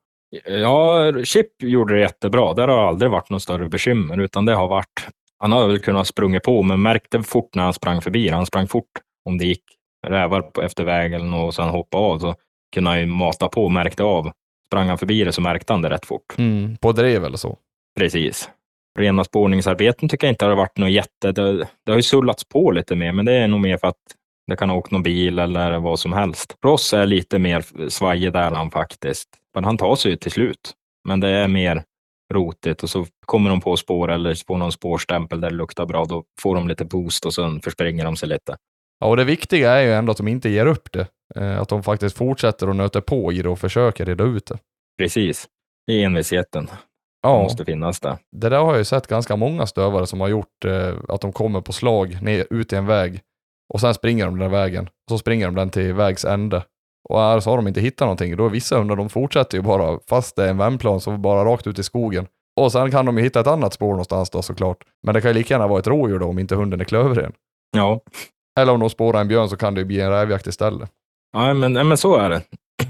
[SPEAKER 2] Ja, Chip gjorde det jättebra. Där har aldrig varit något större bekymmer, utan det har varit... Han har väl kunnat sprungit på, men märkte fort när han sprang förbi. Han sprang fort om det gick rävar efter vägen och sen hoppa av, så kunde han ju mata på och märkte av. Sprang han förbi det så märkte han det rätt fort.
[SPEAKER 1] Mm, på drev eller så?
[SPEAKER 2] Precis. Rena spårningsarbeten tycker jag inte har varit något jätte... Det, det har ju sullats på lite mer, men det är nog mer för att det kan ha åkt någon bil eller vad som helst. Ross är lite mer svajig där han faktiskt. Men han tar sig ju till slut. Men det är mer rotigt och så kommer de på spår eller på någon spårstämpel där det luktar bra. Då får de lite boost och sen förspringer de sig lite.
[SPEAKER 1] Ja, och det viktiga är ju ändå att de inte ger upp det. Eh, att de faktiskt fortsätter och nöter på i det och försöker reda ut det.
[SPEAKER 2] Precis. Det är envisheten.
[SPEAKER 1] Ja,
[SPEAKER 2] måste finnas där.
[SPEAKER 1] det där har jag ju sett ganska många stövare som har gjort eh, att de kommer på slag ner, ut i en väg och sen springer de den vägen och så springer de den till vägs ände. Och här så har de inte hittat någonting. Då är vissa hundar, de fortsätter ju bara, fast det är en vändplan, så bara rakt ut i skogen. Och sen kan de ju hitta ett annat spår någonstans då såklart. Men det kan ju lika gärna vara ett rådjur då om inte hunden är klövren.
[SPEAKER 2] Ja,
[SPEAKER 1] Eller om de spårar en björn så kan det ju bli en rävjakt istället.
[SPEAKER 2] ja men, men så är det.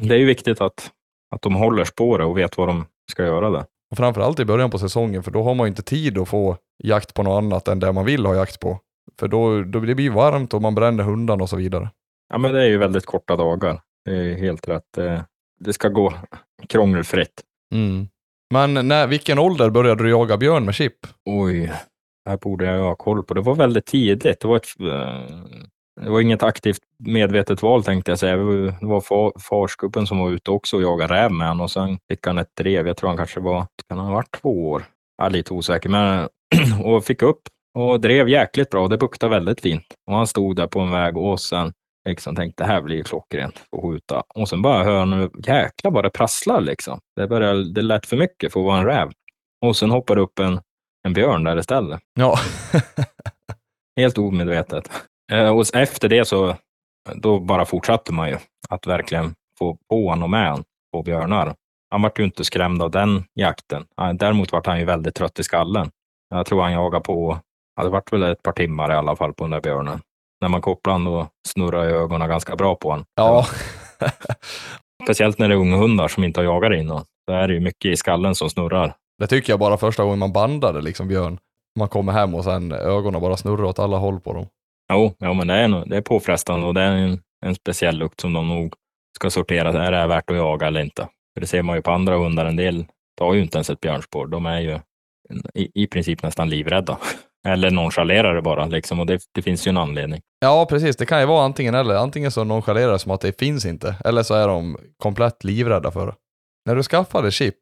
[SPEAKER 2] Det är ju viktigt att, att de håller spåret och vet vad de ska göra där.
[SPEAKER 1] Och framförallt i början på säsongen, för då har man ju inte tid att få jakt på något annat än det man vill ha jakt på. För då, då det blir varmt och man bränner hundarna och så vidare.
[SPEAKER 2] Ja, men det är ju väldigt korta dagar. Det är helt rätt. Det, det ska gå krångelfritt.
[SPEAKER 1] Mm. Men när, vilken ålder började du jaga björn med chip?
[SPEAKER 2] Oj, här borde jag ha koll på. Det var väldigt tidigt. Det var, ett, eh, det var inget aktivt medvetet val tänkte jag säga. Det var far, farsgubben som var ute också och jagade räv med honom och sen fick han ett drev. Jag tror han kanske var, kan han ha varit två år? Jag är lite osäker, men och fick upp och drev jäkligt bra. Det buktade väldigt fint och han stod där på en väg och sen liksom tänkte det här blir klockrent att skjuta. Och sen bara hör han jäkla vad det prasslar liksom. Det, började, det lät för mycket för att vara en räv. Och sen hoppade upp en, en björn där istället.
[SPEAKER 1] Ja.
[SPEAKER 2] Helt omedvetet. Eh, och efter det så då bara fortsatte man ju att verkligen få på honom med honom på björnar. Han var ju inte skrämd av den jakten. Däremot var han ju väldigt trött i skallen. Jag tror han jagade på, ja, det vart väl ett par timmar i alla fall på den där björnen. När man kopplade honom och snurrade ögonen ganska bra på honom.
[SPEAKER 1] Ja.
[SPEAKER 2] Speciellt när det är unghundar som inte har jagat innan. Då är det ju mycket i skallen som snurrar.
[SPEAKER 1] Det tycker jag bara första gången man bandade liksom björn. Man kommer hem och sen ögonen bara snurrar åt alla håll på dem.
[SPEAKER 2] Jo, ja, men det är, nog, det är påfrestande och det är en, en speciell lukt som de nog ska sortera. Är det värt att jaga eller inte? För det ser man ju på andra hundar. En del tar ju inte ens ett björnspår. De är ju i, i princip nästan livrädda. Eller nonchalerar det bara, liksom. och det, det, finns ju en anledning.
[SPEAKER 1] Ja, precis. Det kan ju vara antingen eller. Antingen så nonchalerar det som att det finns inte, eller så är de komplett livrädda för det. När du skaffade chip,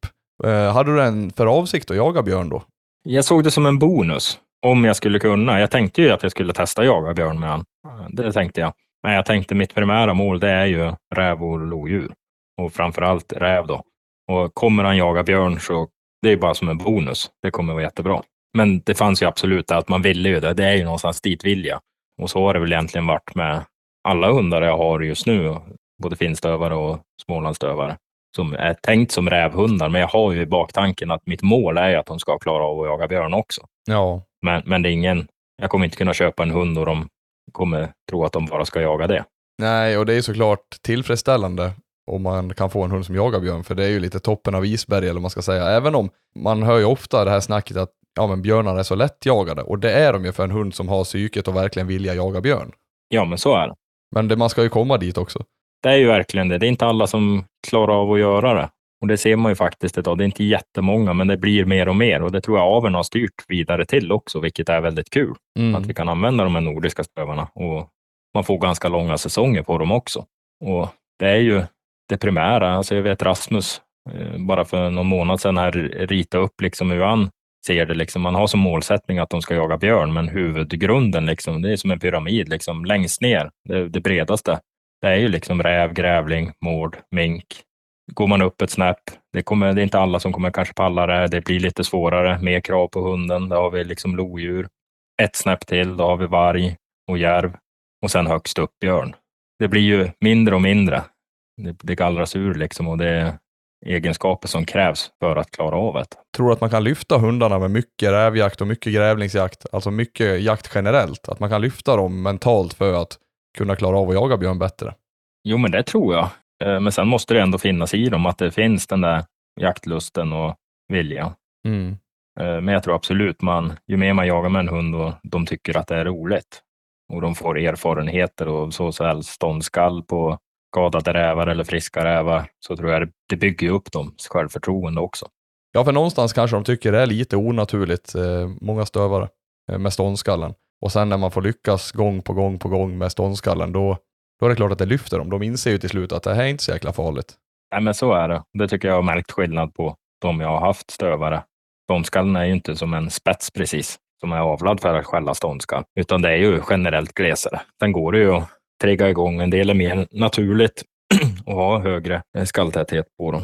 [SPEAKER 1] eh, hade du en för avsikt att jaga björn då?
[SPEAKER 2] Jag såg det som en bonus, om jag skulle kunna. Jag tänkte ju att jag skulle testa jaga björn med han. Det tänkte jag. Men jag tänkte mitt primära mål, det är ju räv och lodjur. Och framför allt räv då. Och kommer han jaga björn så det är bara som en bonus. Det kommer vara jättebra. Men det fanns ju absolut att man ville ju det. Det är ju någonstans dit vilja. Och så har det väl egentligen varit med alla hundar jag har just nu, både finstövare och smålandsstövare, som är tänkt som rävhundar. Men jag har ju i baktanken att mitt mål är att de ska klara av att jaga björn också.
[SPEAKER 1] Ja.
[SPEAKER 2] Men, men det är ingen, jag kommer inte kunna köpa en hund och de kommer tro att de bara ska jaga det.
[SPEAKER 1] Nej, och det är såklart tillfredsställande om man kan få en hund som jagar björn, för det är ju lite toppen av isberg eller vad man ska säga. Även om man hör ju ofta det här snacket att ja, men björnar är så lättjagade och det är de ju för en hund som har psyket och verkligen vilja jaga björn.
[SPEAKER 2] Ja, men så är det.
[SPEAKER 1] Men det, man ska ju komma dit också.
[SPEAKER 2] Det är ju verkligen det. Det är inte alla som klarar av att göra det. Och det ser man ju faktiskt idag. Det är inte jättemånga, men det blir mer och mer. Och det tror jag aveln har styrt vidare till också, vilket är väldigt kul. Mm. Att vi kan använda de här nordiska stövarna. Och man får ganska långa säsonger på dem också. Och det är ju det primära. Alltså jag vet Rasmus, eh, bara för någon månad sedan, här rita upp liksom hur han ser det. Liksom. Man har som målsättning att de ska jaga björn, men huvudgrunden liksom, det är som en pyramid liksom, längst ner, det, det bredaste. Det är ju liksom räv, grävling, mård, mink. Går man upp ett snäpp, det, kommer, det är inte alla som kommer kanske palla det. Det blir lite svårare, mer krav på hunden. Då har vi liksom lodjur. Ett snäpp till, då har vi varg och järv och sen högst upp björn. Det blir ju mindre och mindre det, det gallras ur liksom och det egenskaper som krävs för att klara av det.
[SPEAKER 1] Tror du att man kan lyfta hundarna med mycket rävjakt och mycket grävlingsjakt, alltså mycket jakt generellt? Att man kan lyfta dem mentalt för att kunna klara av att jaga björn bättre?
[SPEAKER 2] Jo, men det tror jag. Eh, men sen måste det ändå finnas i dem att det finns den där jaktlusten och viljan. Mm. Eh, men jag tror absolut man, ju mer man jagar med en hund och de tycker att det är roligt och de får erfarenheter och så såväl ståndskall på skadade rävar eller friska rävar så tror jag det bygger upp dem självförtroende också.
[SPEAKER 1] Ja, för någonstans kanske de tycker det är lite onaturligt, eh, många stövare, eh, med ståndskallen. Och sen när man får lyckas gång på gång på gång med ståndskallen, då, då är det klart att det lyfter dem. De inser ju till slut att det här är inte så jäkla farligt.
[SPEAKER 2] Nej, men så är det. Det tycker jag har märkt skillnad på de jag har haft stövare. Ståndskallen är ju inte som en spets precis, som är avlad för att skälla ståndskall, utan det är ju generellt glesare. Sen går det ju att trigga igång. En del är mer naturligt och ha högre skalltäthet på dem.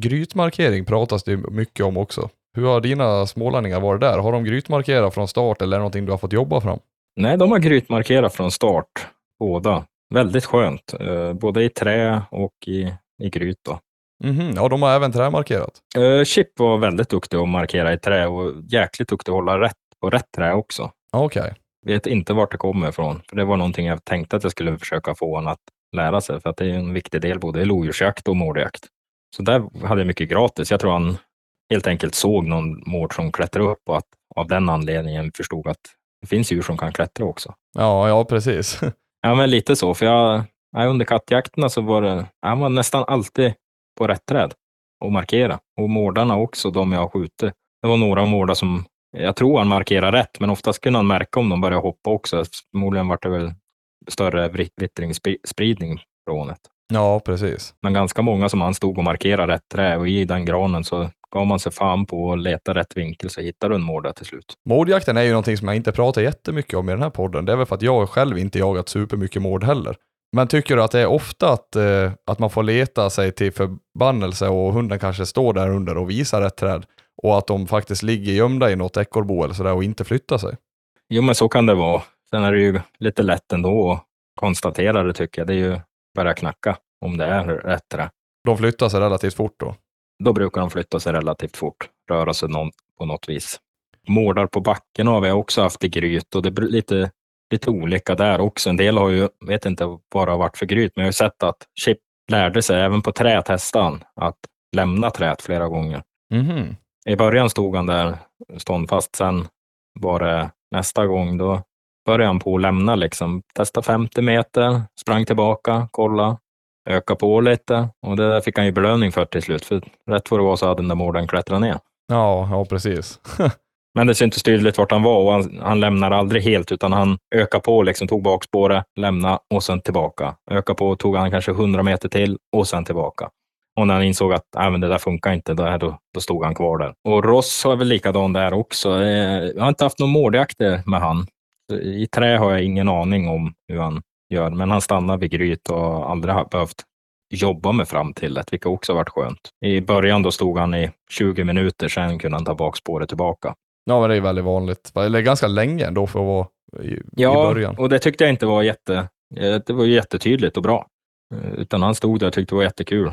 [SPEAKER 1] Grytmarkering pratas det mycket om också. Hur har dina smålänningar varit där? Har de grytmarkerat från start eller är det någonting du har fått jobba fram?
[SPEAKER 2] Nej, de har grytmarkerat från start, båda. Väldigt skönt, eh, både i trä och i, i gryt. Då.
[SPEAKER 1] Mm -hmm. Ja, de har även trämarkerat?
[SPEAKER 2] Uh, Chip var väldigt duktig att markera i trä och jäkligt duktig att hålla rätt på rätt trä också.
[SPEAKER 1] Okej. Okay.
[SPEAKER 2] Vet inte vart det kommer ifrån, för det var någonting jag tänkte att jag skulle försöka få honom att lära sig, för att det är en viktig del både i lodjursjakt och mårdjakt. Så där hade jag mycket gratis. Jag tror han helt enkelt såg någon mård som klättrade upp och att av den anledningen förstod att det finns djur som kan klättra också.
[SPEAKER 1] Ja, ja precis.
[SPEAKER 2] ja, men lite så, för jag, under kattjakterna så var det, han var nästan alltid på rätt träd och markera. Och mårdarna också, de jag har skjutit. Det var några mårdar som jag tror han markerar rätt, men oftast kunde han märka om de började hoppa också. Förmodligen var det väl större vittringsspridning från det.
[SPEAKER 1] Ja, precis.
[SPEAKER 2] Men ganska många som han stod och markerade rätt trä och i den granen så gav man sig fan på att leta rätt vinkel så hittade du en mård till slut.
[SPEAKER 1] Mårdjakten är ju någonting som jag inte pratar jättemycket om i den här podden. Det är väl för att jag själv inte jagat supermycket mård heller. Men tycker du att det är ofta att, eh, att man får leta sig till förbannelse och hunden kanske står där under och visar rätt träd och att de faktiskt ligger gömda i något ekorrbo eller sådär och inte flyttar sig?
[SPEAKER 2] Jo, men så kan det vara. Sen är det ju lite lätt ändå att konstatera det tycker jag. Det är ju bara knacka om det är rätt.
[SPEAKER 1] De flyttar sig relativt fort då?
[SPEAKER 2] Då brukar de flytta sig relativt fort, röra sig någon, på något vis. Mårdar på backen har vi också haft i gryt och det blir lite, lite olika där också. En del har ju, vet inte vad det har varit för gryt, men jag har sett att Chip lärde sig även på trätestan att lämna träet flera gånger.
[SPEAKER 1] Mm.
[SPEAKER 2] I början stod han där ståndfast, sen var det nästa gång, då började han på att lämna, liksom. testa 50 meter, sprang tillbaka, kolla, öka på lite och det där fick han ju belöning för till slut, för rätt vad det var så hade den där mården klättrat ner.
[SPEAKER 1] Ja, ja precis.
[SPEAKER 2] Men det syntes tydligt vart han var och han, han lämnade aldrig helt, utan han ökade på, liksom, tog bak spåret, lämnade och sen tillbaka. Öka på, tog han kanske 100 meter till och sen tillbaka. Och när han insåg att äh, det där funkar inte, då, då, då stod han kvar där. Och Ross har väl likadan där också. Eh, jag har inte haft någon mårdjakter med han. I trä har jag ingen aning om hur han gör, men han stannar vid gryt och aldrig har behövt jobba med fram till det, vilket också varit skönt. I början då stod han i 20 minuter, sen kunde han ta bak spåret tillbaka.
[SPEAKER 1] Ja, men det är väldigt vanligt. Eller ganska länge ändå för att vara i,
[SPEAKER 2] ja,
[SPEAKER 1] i början.
[SPEAKER 2] och det tyckte jag inte var jätte... Eh, det var jättetydligt och bra. Eh, utan han stod där och tyckte det var jättekul.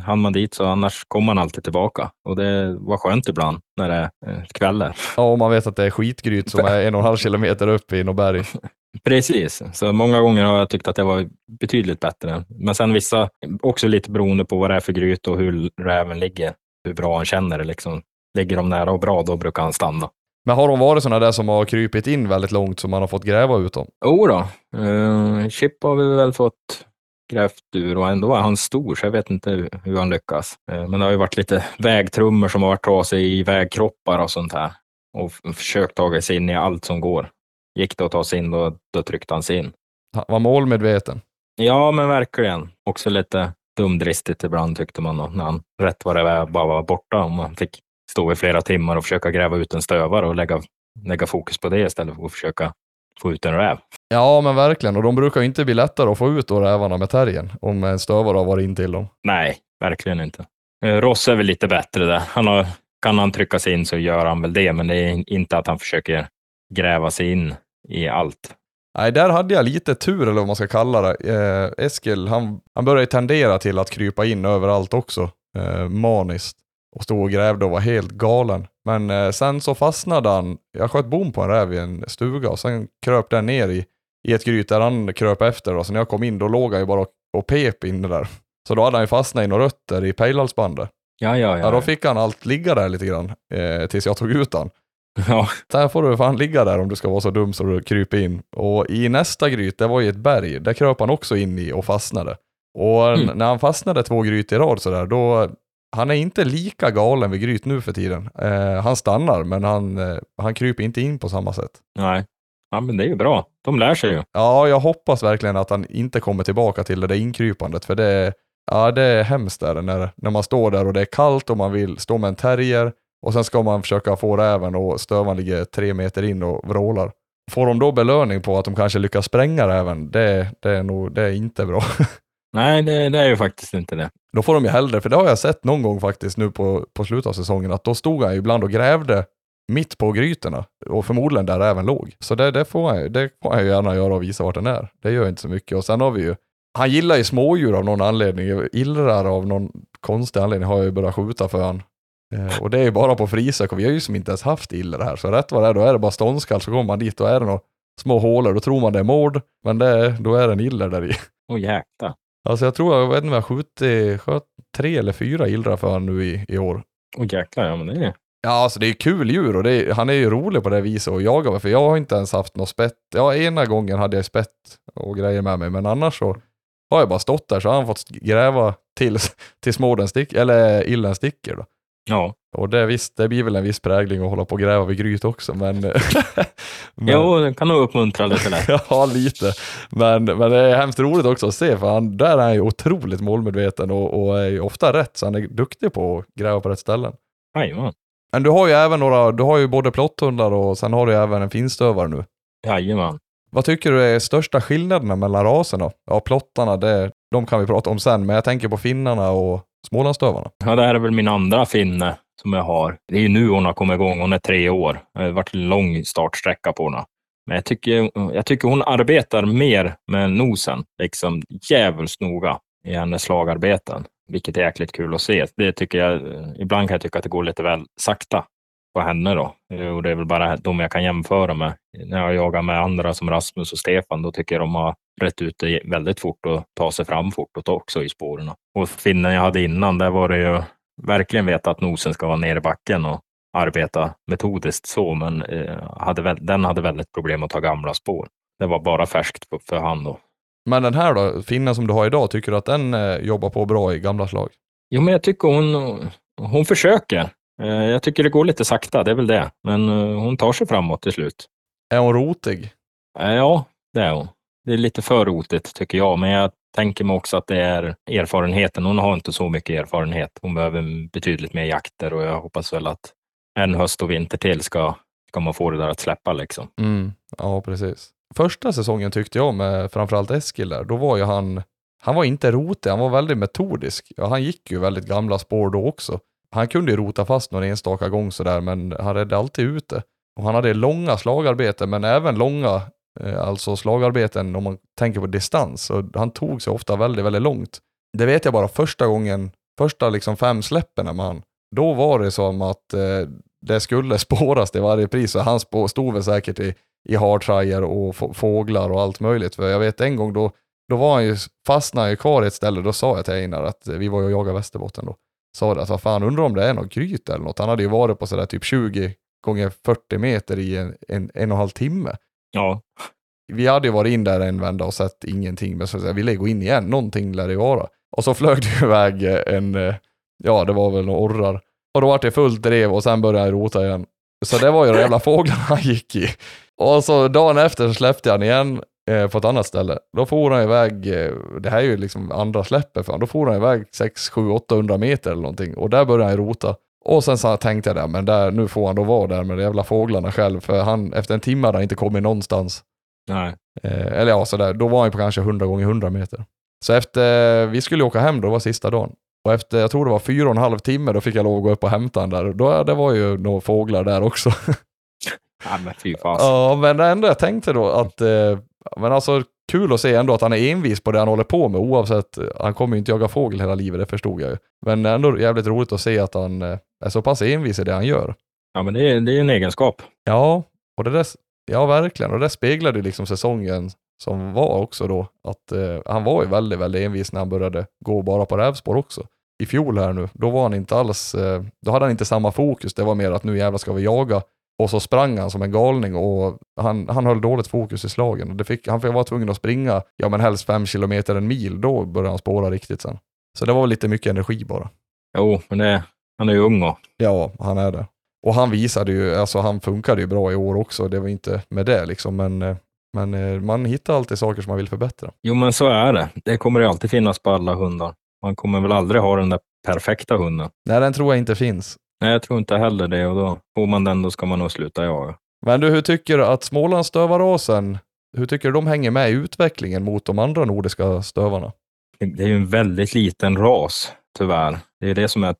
[SPEAKER 2] Hann man dit så annars kom man alltid tillbaka. Och det var skönt ibland när det är eh, kvällar.
[SPEAKER 1] Ja, och man vet att det är skitgryt som är en och en halv kilometer upp i Norrberg.
[SPEAKER 2] Precis, så många gånger har jag tyckt att det var betydligt bättre. Men sen vissa, också lite beroende på vad det är för gryt och hur räven ligger, hur bra han känner det. Liksom. Ligger de nära och bra, då brukar han stanna.
[SPEAKER 1] Men har de varit sådana där som har krypit in väldigt långt så man har fått gräva ut dem?
[SPEAKER 2] Jo då. Uh, Chip har vi väl fått grävt ur och ändå var han stor så jag vet inte hur han lyckas. Uh, men det har ju varit lite vägtrummor som har varit trasiga i vägkroppar och sånt här och försökt ta sig in i allt som går. Gick det att ta sig in då, då tryckte han sig in.
[SPEAKER 1] Han var målmedveten.
[SPEAKER 2] Ja, men verkligen. Också lite dumdristigt ibland tyckte man då, när han rätt vad det var bara var borta. Om man fick stå i flera timmar och försöka gräva ut en stövare och lägga, lägga fokus på det istället för att försöka få ut en räv.
[SPEAKER 1] Ja, men verkligen. Och de brukar ju inte bli lättare att få ut då rävarna med terriern om en stövare har varit in till dem.
[SPEAKER 2] Nej, verkligen inte. Eh, Ross är väl lite bättre där. Han har, kan han trycka sig in så gör han väl det, men det är inte att han försöker gräva sig in i allt.
[SPEAKER 1] Nej, där hade jag lite tur eller vad man ska kalla det. Eh, Eskil, han, han började tendera till att krypa in överallt också, eh, maniskt. Och stod och grävde och var helt galen. Men eh, sen så fastnade han, jag sköt bom på en räv i en stuga och sen kröp den ner i, i ett gryt där han kröp efter. Och så när jag kom in då låg han ju bara och, och pep inne där. Så då hade han ju fastnat i några rötter i pejlhalsbandet.
[SPEAKER 2] Ja, ja, ja.
[SPEAKER 1] Ja, då fick han allt ligga där lite grann eh, tills jag tog ut han.
[SPEAKER 2] Ja,
[SPEAKER 1] Där får du fan ligga där om du ska vara så dum så du kryper in. Och i nästa gryt, det var ju ett berg, där kröp han också in i och fastnade. Och
[SPEAKER 2] Mm.
[SPEAKER 1] när han fastnade två gryt i rad sådär, då, han är inte lika galen vid gryt nu för tiden. Eh, han stannar, men han, eh, han kryper inte in på samma sätt.
[SPEAKER 2] nej. Ja, men det är ju bra. De lär sig ju.
[SPEAKER 1] Ja, jag hoppas verkligen att han inte kommer tillbaka till det där inkrypandet, för det, är- ja, det är hemskt där när, när man står där och det är kallt och man vill stå med en terrier och sen ska man försöka få räven och stövan ligger tre meter in och vrålar. Får de då belöning på att de kanske lyckas spränga räven, det, det, är, nog, det är inte bra.
[SPEAKER 2] Nej, det, det är ju faktiskt inte det.
[SPEAKER 1] Då får de ju hellre, för det har jag sett någon gång faktiskt nu på, på slutet av säsongen, att då stod han ju ibland och grävde mitt på grytorna och förmodligen där räven låg. Så det, det, får han, det får han ju gärna göra och visa vart den är. Det gör inte så mycket. Och sen har vi ju, han gillar ju smådjur av någon anledning. Illrar av någon konstig anledning har jag ju börjat skjuta för han. Eh, och det är ju bara på frisök och vi har ju som inte ens haft iller här. Så rätt vad det är, då är det bara ståndskall så kommer man dit och är det några små hålor, då tror man det är mord, men det, då är det en iller där i.
[SPEAKER 2] Åh jäklar.
[SPEAKER 1] Alltså jag tror jag vet inte om jag skjutit, sköt tre eller fyra illrar för han nu i, i år.
[SPEAKER 2] Åh jäklar, ja men det är
[SPEAKER 1] Ja, alltså det är kul djur och är, han är ju rolig på det viset att jaga med, för jag har inte ens haft något spett. Ja, ena gången hade jag spett och grejer med mig, men annars så har jag bara stått där så har han fått gräva tills, tills mården stick, eller illen sticker då.
[SPEAKER 2] Ja.
[SPEAKER 1] Och det, visst, det blir väl en viss prägling att hålla på och gräva vid gryt också, men...
[SPEAKER 2] men... Jo, det kan nog uppmuntra lite lätt.
[SPEAKER 1] ja, lite. Men, men det är hemskt roligt också att se, för han, där är han ju otroligt målmedveten och, och är ju ofta rätt, så han är duktig på att gräva på rätt ställen.
[SPEAKER 2] Jajamän.
[SPEAKER 1] Men du har ju även några, du har ju både plotthundar och sen har du även en finstövare nu.
[SPEAKER 2] Jajamän.
[SPEAKER 1] Vad tycker du är största skillnaderna mellan raserna? Ja, plottarna, det, de kan vi prata om sen, men jag tänker på finnarna och smålandsstövarna.
[SPEAKER 2] Ja, det här är väl min andra finne som jag har. Det är ju nu hon har kommit igång. Hon är tre år. Det har varit en lång startsträcka på henne. Men jag tycker, jag tycker hon arbetar mer med nosen, liksom djävulskt noga i hennes slagarbeten, vilket är jäkligt kul att se. Det tycker jag, ibland kan jag tycka att det går lite väl sakta på henne då. Och det är väl bara de jag kan jämföra med. När jag jagar med andra som Rasmus och Stefan, då tycker jag de har rätt ut det väldigt fort och ta sig fram fort också i spåren. Och finnen jag hade innan, där var det ju verkligen veta att nosen ska vara nere i backen och arbeta metodiskt så, men eh, hade, den hade väldigt problem att ta gamla spår. Det var bara färskt för hand då.
[SPEAKER 1] Men den här då, finnen som du har idag, tycker du att den eh, jobbar på bra i gamla slag?
[SPEAKER 2] Jo, men jag tycker hon, hon försöker. Eh, jag tycker det går lite sakta, det är väl det. Men eh, hon tar sig framåt till slut.
[SPEAKER 1] Är hon rotig?
[SPEAKER 2] Eh, ja, det är hon. Det är lite för rotigt tycker jag, men jag tänker mig också att det är erfarenheten. Hon har inte så mycket erfarenhet. Hon behöver betydligt mer jakter och jag hoppas väl att en höst och vinter till ska, ska man få det där att släppa liksom.
[SPEAKER 1] Mm, ja, precis. Första säsongen tyckte jag med framförallt Eskil där, då var ju han, han var inte rotig, han var väldigt metodisk. Ja, han gick ju väldigt gamla spår då också. Han kunde ju rota fast någon enstaka gång sådär, men han räddade alltid ut det. Och han hade långa slagarbeten, men även långa Eh, alltså slagarbeten om man tänker på distans. Och han tog sig ofta väldigt, väldigt långt. Det vet jag bara första gången, första liksom fem släppen med han. Då var det som att eh, det skulle spåras till varje pris. Och han stod väl säkert i, i hardtryer och fåglar och allt möjligt. För jag vet en gång då, då var han ju, fastnade ju kvar i ett ställe. Då sa jag till Einar att vi var ju och jagade Västerbotten då. Sa det att vad fan undrar om det är något gryt eller något. Han hade ju varit på sådär typ 20 gånger 40 meter i en, en, en och en halv timme.
[SPEAKER 2] Ja.
[SPEAKER 1] Vi hade ju varit in där en vända och sett ingenting, men så att säga, vi gå in igen, någonting lär det vara. Och så flög det iväg en, eh, ja det var väl några orrar. Och då var det fullt drev och sen började jag rota igen. Så det var ju de jävla fåglarna han gick i. Och så dagen efter så släppte jag han igen eh, på ett annat ställe. Då for han iväg, eh, det här är ju liksom andra släppet för han, då for han iväg 6, 7, 800 meter eller någonting. Och där började han rota. Och sen så tänkte jag där, men där, nu får han då vara där med de jävla fåglarna själv, för han, efter en timme hade han inte kommit någonstans.
[SPEAKER 2] Nej.
[SPEAKER 1] Eh, eller ja, sådär, då var han på kanske 100 gånger 100 meter. Så efter, vi skulle åka hem då, det var sista dagen. Och efter, jag tror det var fyra och en halv timme, då fick jag lov att gå upp och hämta han där. Då, det var ju några fåglar där också.
[SPEAKER 2] ja, men fy fas.
[SPEAKER 1] Ja, men det enda jag tänkte då att, eh, men alltså kul att se ändå att han är envis på det han håller på med oavsett, han kommer ju inte jaga fågel hela livet, det förstod jag ju. Men ändå jävligt roligt att se att han eh, är så pass envis i det han gör.
[SPEAKER 2] Ja, men det är, det är en egenskap.
[SPEAKER 1] Ja, och det där, ja verkligen, och det speglade liksom säsongen som var också då, att eh, han var ju väldigt, väldigt envis när han började gå bara på rävspår också. I fjol här nu, då var han inte alls, eh, då hade han inte samma fokus, det var mer att nu jävlar ska vi jaga. Och så sprang han som en galning och han, han höll dåligt fokus i slagen. Det fick, han var tvungen att springa, ja men helst fem kilometer, en mil, då började han spåra riktigt sen. Så det var lite mycket energi bara.
[SPEAKER 2] Jo, men det, han är ju ung och...
[SPEAKER 1] Ja, han är det. Och han visade ju, alltså han funkade ju bra i år också, det var inte med det liksom, men, men eh, man hittar alltid saker som man vill förbättra.
[SPEAKER 2] Jo, men så är det. Det kommer ju alltid finnas på alla hundar. Man kommer väl aldrig ha den där perfekta hunden.
[SPEAKER 1] Nej, den tror jag inte finns.
[SPEAKER 2] Nej, jag tror inte heller det och då får man den, då ska man nog sluta jaga.
[SPEAKER 1] Men du, hur tycker du att Smålandsstövarrasen, hur tycker du de hänger med i utvecklingen mot de andra nordiska stövarna?
[SPEAKER 2] Det är ju en väldigt liten ras, tyvärr. Det är det som är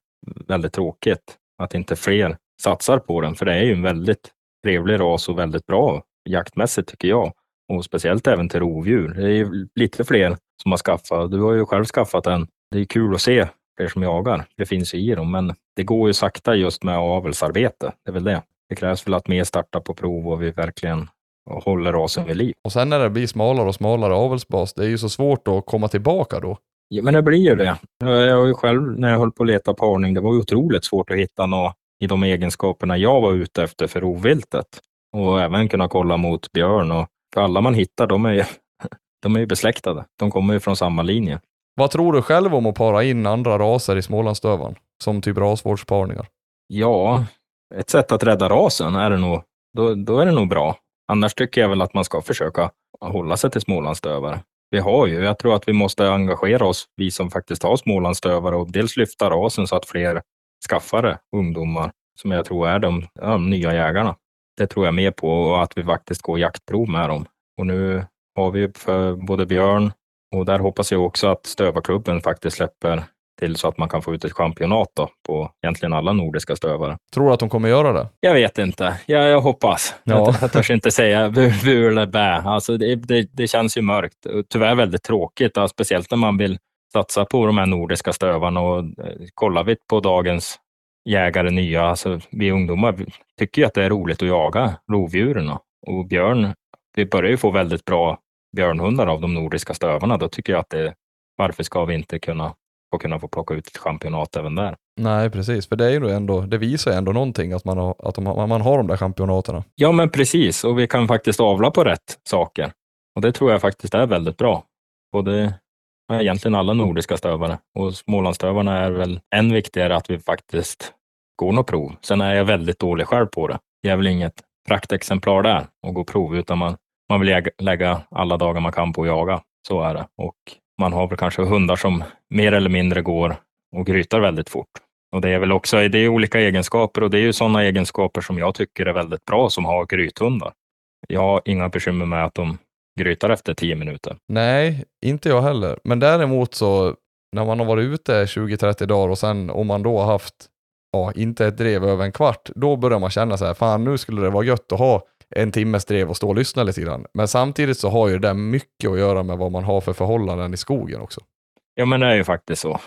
[SPEAKER 2] väldigt tråkigt, att inte fler satsar på den, för det är ju en väldigt trevlig ras och väldigt bra jaktmässigt tycker jag. Och speciellt även till rovdjur. Det är ju lite fler som har skaffat. Du har ju själv skaffat en. Det är kul att se fler som jagar. Det finns ju i dem, men det går ju sakta just med avelsarbete. Det är väl det. Det krävs väl att mer startar på prov och vi verkligen håller rasen vid liv.
[SPEAKER 1] Och sen när det blir smalare och smalare avelsbas, det är ju så svårt att komma tillbaka då.
[SPEAKER 2] Ja, men det blir ju det. Jag har ju själv, när jag höll på att leta parning, det var otroligt svårt att hitta något i de egenskaperna jag var ute efter för rovviltet. Och även kunna kolla mot björn. Och för alla man hittar, de är ju, de är ju besläktade. De kommer ju från samma linje.
[SPEAKER 1] Vad tror du själv om att para in andra raser i Smålandsdövan? som typ rasvårdsparningar?
[SPEAKER 2] Ja, ett sätt att rädda rasen är det nog, då, då är det nog bra. Annars tycker jag väl att man ska försöka hålla sig till smålandsstövare. Vi har ju, jag tror att vi måste engagera oss, vi som faktiskt har smålandsstövare och dels lyfta rasen så att fler skaffar det, ungdomar, som jag tror är de, de nya jägarna. Det tror jag mer på och att vi faktiskt går jaktprov med dem. Och nu har vi för både björn och där hoppas jag också att stövarklubben faktiskt släpper till så att man kan få ut ett championat då, på egentligen alla nordiska stövare.
[SPEAKER 1] Tror du att de kommer göra det?
[SPEAKER 2] Jag vet inte. Jag, jag hoppas.
[SPEAKER 1] Ja.
[SPEAKER 2] Jag, jag törs inte säga bu, bu eller bä. Alltså det, det, det känns ju mörkt. Och Tyvärr väldigt tråkigt, ja, speciellt när man vill satsa på de här nordiska stövarna. Och, eh, kollar vi på dagens jägare nya, alltså vi ungdomar vi tycker ju att det är roligt att jaga rovdjuren. Och björn, vi börjar ju få väldigt bra björnhundar av de nordiska stövarna. Då tycker jag att det, varför ska vi inte kunna få, kunna få plocka ut ett championat även där?
[SPEAKER 1] Nej, precis. För det, är ju ändå, det visar ju ändå någonting att man har, att de, man har de där championaterna.
[SPEAKER 2] Ja, men precis. Och vi kan faktiskt avla på rätt saker. Och det tror jag faktiskt är väldigt bra. Både egentligen alla nordiska stövare och Smålandstövarna är väl än viktigare att vi faktiskt går något prov. Sen är jag väldigt dålig själv på det. Jag är väl inget praktexemplar där och gå prov, utan man, man vill lägga alla dagar man kan på att jaga. Så är det. Och man har väl kanske hundar som mer eller mindre går och grytar väldigt fort. Och det är väl också det är olika egenskaper och det är ju sådana egenskaper som jag tycker är väldigt bra som har grythundar. Jag har inga bekymmer med att de grytar efter tio minuter.
[SPEAKER 1] Nej, inte jag heller. Men däremot så när man har varit ute 20-30 dagar och sen om man då har haft, ja, inte ett drev över en kvart, då börjar man känna så här, fan nu skulle det vara gött att ha en timmes drev och stå och lyssna lite grann. Men samtidigt så har ju det mycket att göra med vad man har för förhållanden i skogen också.
[SPEAKER 2] Ja, men det är ju faktiskt så.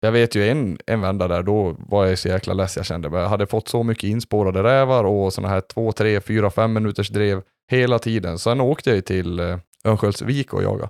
[SPEAKER 1] Jag vet ju en, en vända där, då var jag så jäkla less jag kände. Jag hade fått så mycket inspårade rävar och sådana här två, tre, fyra, fem minuters drev hela tiden. Sen åkte jag ju till eh, Örnsköldsvik och jagade.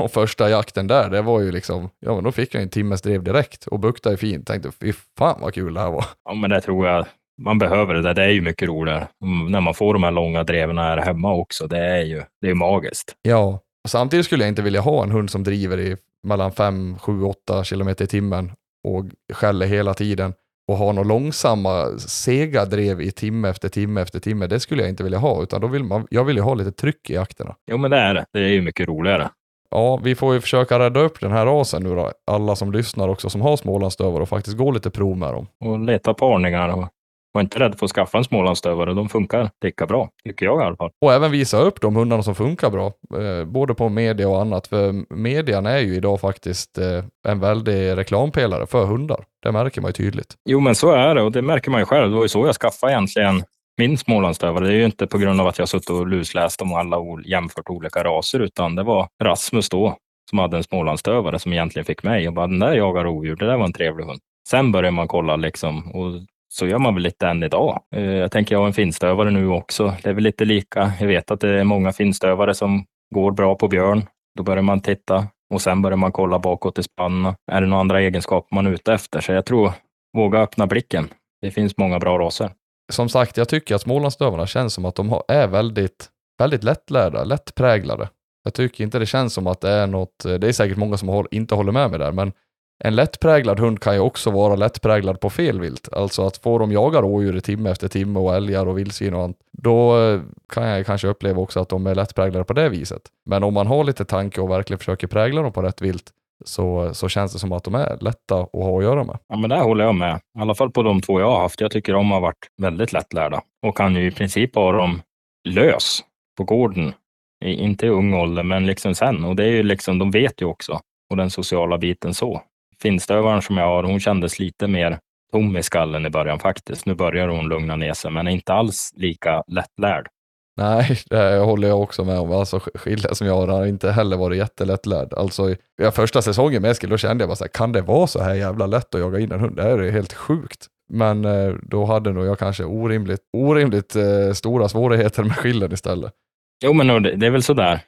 [SPEAKER 1] Och första jakten där, det var ju liksom, ja men då fick jag en timmes drev direkt och buktade fint. Tänkte fy fan vad kul det här var.
[SPEAKER 2] Ja, men det tror jag man behöver det där. Det är ju mycket roligare Mm, när man får de här långa dreven här hemma också. Det är ju det är magiskt.
[SPEAKER 1] Ja, och samtidigt skulle jag inte vilja ha en hund som driver i mellan 5, 7, 8 kilometer i timmen och skäller hela tiden och ha några långsamma, sega drev i timme efter timme efter timme. Det skulle jag inte vilja ha, utan då vill man, jag vill ju ha lite tryck i jakterna.
[SPEAKER 2] Jo, men det är det. Det är ju mycket roligare.
[SPEAKER 1] Ja, vi får ju försöka rädda upp den här rasen nu då. Alla som lyssnar också som har smålandsstövare och faktiskt gå lite prov med dem.
[SPEAKER 2] Och leta parningar och var inte rädd för att skaffa en smålandsstövare. De funkar lika bra, tycker jag i alla fall.
[SPEAKER 1] Och även visa upp de hundarna som funkar bra, eh, både på media och annat. För median är ju idag faktiskt eh, en väldig reklampelare för hundar. Det märker man ju tydligt.
[SPEAKER 2] Jo, men så är det och det märker man ju själv. Det var ju så jag skaffade egentligen min smålandsstövare. Det är ju inte på grund av att jag suttit och lusläst om alla ol- jämfört olika raser, utan det var Rasmus då som hade en smålandsstövare som egentligen fick mig och bara den där jagar rovdjur, det där var en trevlig hund. Sen börjar man kolla liksom och så gör man väl lite än idag. Eh, jag tänker jag har en finstövare nu också. Det är väl lite lika. Jag vet att det är många finstövare som går bra på björn. Då börjar man titta och sen börjar man kolla bakåt i spannen. Är det några andra egenskaper man är ute efter? Så jag tror, våga öppna blicken. Det finns många bra raser.
[SPEAKER 1] Som sagt, jag tycker att smålandsstövarna känns som att de är väldigt, väldigt lättlärda, lättpräglade. Jag tycker inte det känns som att det är något, det är säkert många som inte håller med mig där, men en lättpräglad hund kan ju också vara lättpräglad på fel vilt. Alltså att få dem jaga rådjur i timme efter timme och älgar och vildsvin och annat. Då eh, kan jag kanske uppleva också att de är lättpräglade på det viset. Men om man har lite tanke och verkligen försöker prägla dem på rätt vilt så, så känns det som att de är lätta att ha att göra med.
[SPEAKER 2] Ja, men där håller jag med. I alla fall på de två jag har haft. Jag tycker de har varit väldigt lättlärda och kan ju i princip ha dem lös på gården. I, inte i ung ålder, men liksom sen. Och det är ju liksom, de vet ju också. Och den sociala biten så. Finstövaren som jag har, hon kändes lite mer tom i skallen i början faktiskt. Nu börjar hon lugna ner sig, men är inte alls lika lättlärd.
[SPEAKER 1] Nej, det håller jag också med om. Alltså Skille som jag har har inte heller varit jättelättlärd. Alltså första säsongen med Eskil, då kände jag bara så här, kan det vara så här jävla lätt att jaga in en hund? Det här är helt sjukt. Men eh, då hade nog jag kanske orimligt, orimligt eh, stora svårigheter med skillen istället.
[SPEAKER 2] Jo, men det, är väl sådär.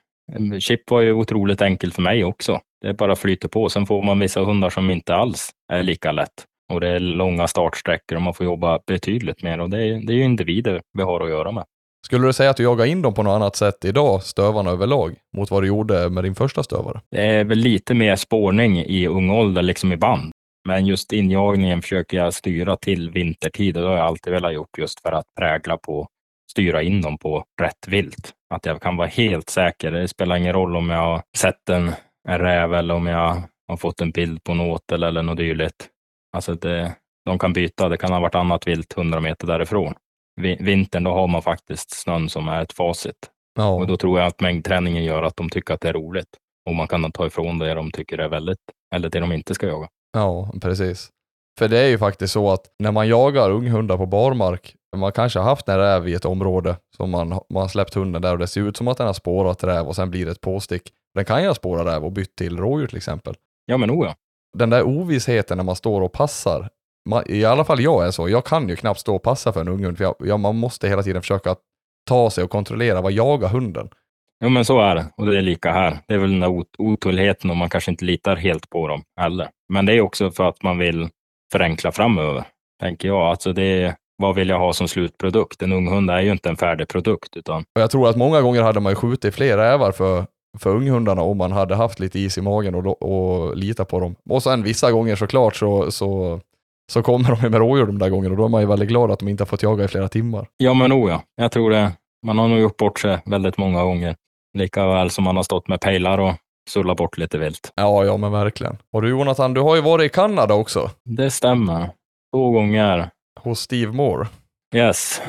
[SPEAKER 2] Chip var ju otroligt enkelt för mig också. Det bara flyter på. Sen får man vissa hundar som inte alls är lika lätt. Och det är långa startsträckor och man får jobba betydligt mer. Och det är, det är ju individer vi har att göra med.
[SPEAKER 1] Skulle du säga att du jagar in dem på något annat sätt idag, stövarna överlag, mot vad du gjorde med din första stövare?
[SPEAKER 2] Det är väl lite mer spårning i ung ålder, liksom i band. Men just injagningen försöker jag styra till vintertid och det har jag alltid velat gjort just för att prägla på, styra in dem på rätt vilt. Att jag kan vara helt säker. Det spelar ingen roll om jag har sett en, en räv eller om jag har fått en bild på en åtel eller något dylikt. Alltså det, de kan byta. Det kan ha varit annat vilt hundra meter därifrån. Vintern, då har man faktiskt snön som är ett facit. Ja. Och då tror jag att mängdträningen gör att de tycker att det är roligt. Och man kan ta ifrån det de tycker är väldigt, eller det de inte ska jaga.
[SPEAKER 1] Ja, precis. För det är ju faktiskt så att när man jagar unghundar på barmark, man kanske har haft en räv i ett område som man, man har släppt hunden där och det ser ut som att den har spårat räv och sen blir det ett påstick. Den kan ju ha spårat räv och bytt till rådjur till exempel.
[SPEAKER 2] Ja men oh ja.
[SPEAKER 1] Den där ovissheten när man står och passar, man, i alla fall jag är så, jag kan ju knappt stå och passa för en unghund för jag, jag, man måste hela tiden försöka ta sig och kontrollera vad jagar hunden.
[SPEAKER 2] Jo, men så är det. Och det är lika här. Det är väl den där otåligheten och man kanske inte litar helt på dem heller. Men det är också för att man vill förenkla framöver, tänker jag. Alltså det är, vad vill jag ha som slutprodukt? En unghund är ju inte en färdig produkt. Utan...
[SPEAKER 1] Och jag tror att många gånger hade man ju skjutit fler rävar för, för unghundarna om man hade haft lite is i magen och, och lita på dem. Och sen vissa gånger såklart så, så, så kommer de med rådjur de där gångerna och då är man ju väldigt glad att de inte har fått jaga i flera timmar.
[SPEAKER 2] Ja, men o ja. Jag tror det. Man har nog gjort bort sig väldigt många gånger. Lika väl som man har stått med pejlar och sullat bort lite vilt.
[SPEAKER 1] Ja, ja men verkligen. Och du Jonathan, du har ju varit i Kanada också.
[SPEAKER 2] Det stämmer. Två gånger.
[SPEAKER 1] Hos Steve Moore.
[SPEAKER 2] Yes.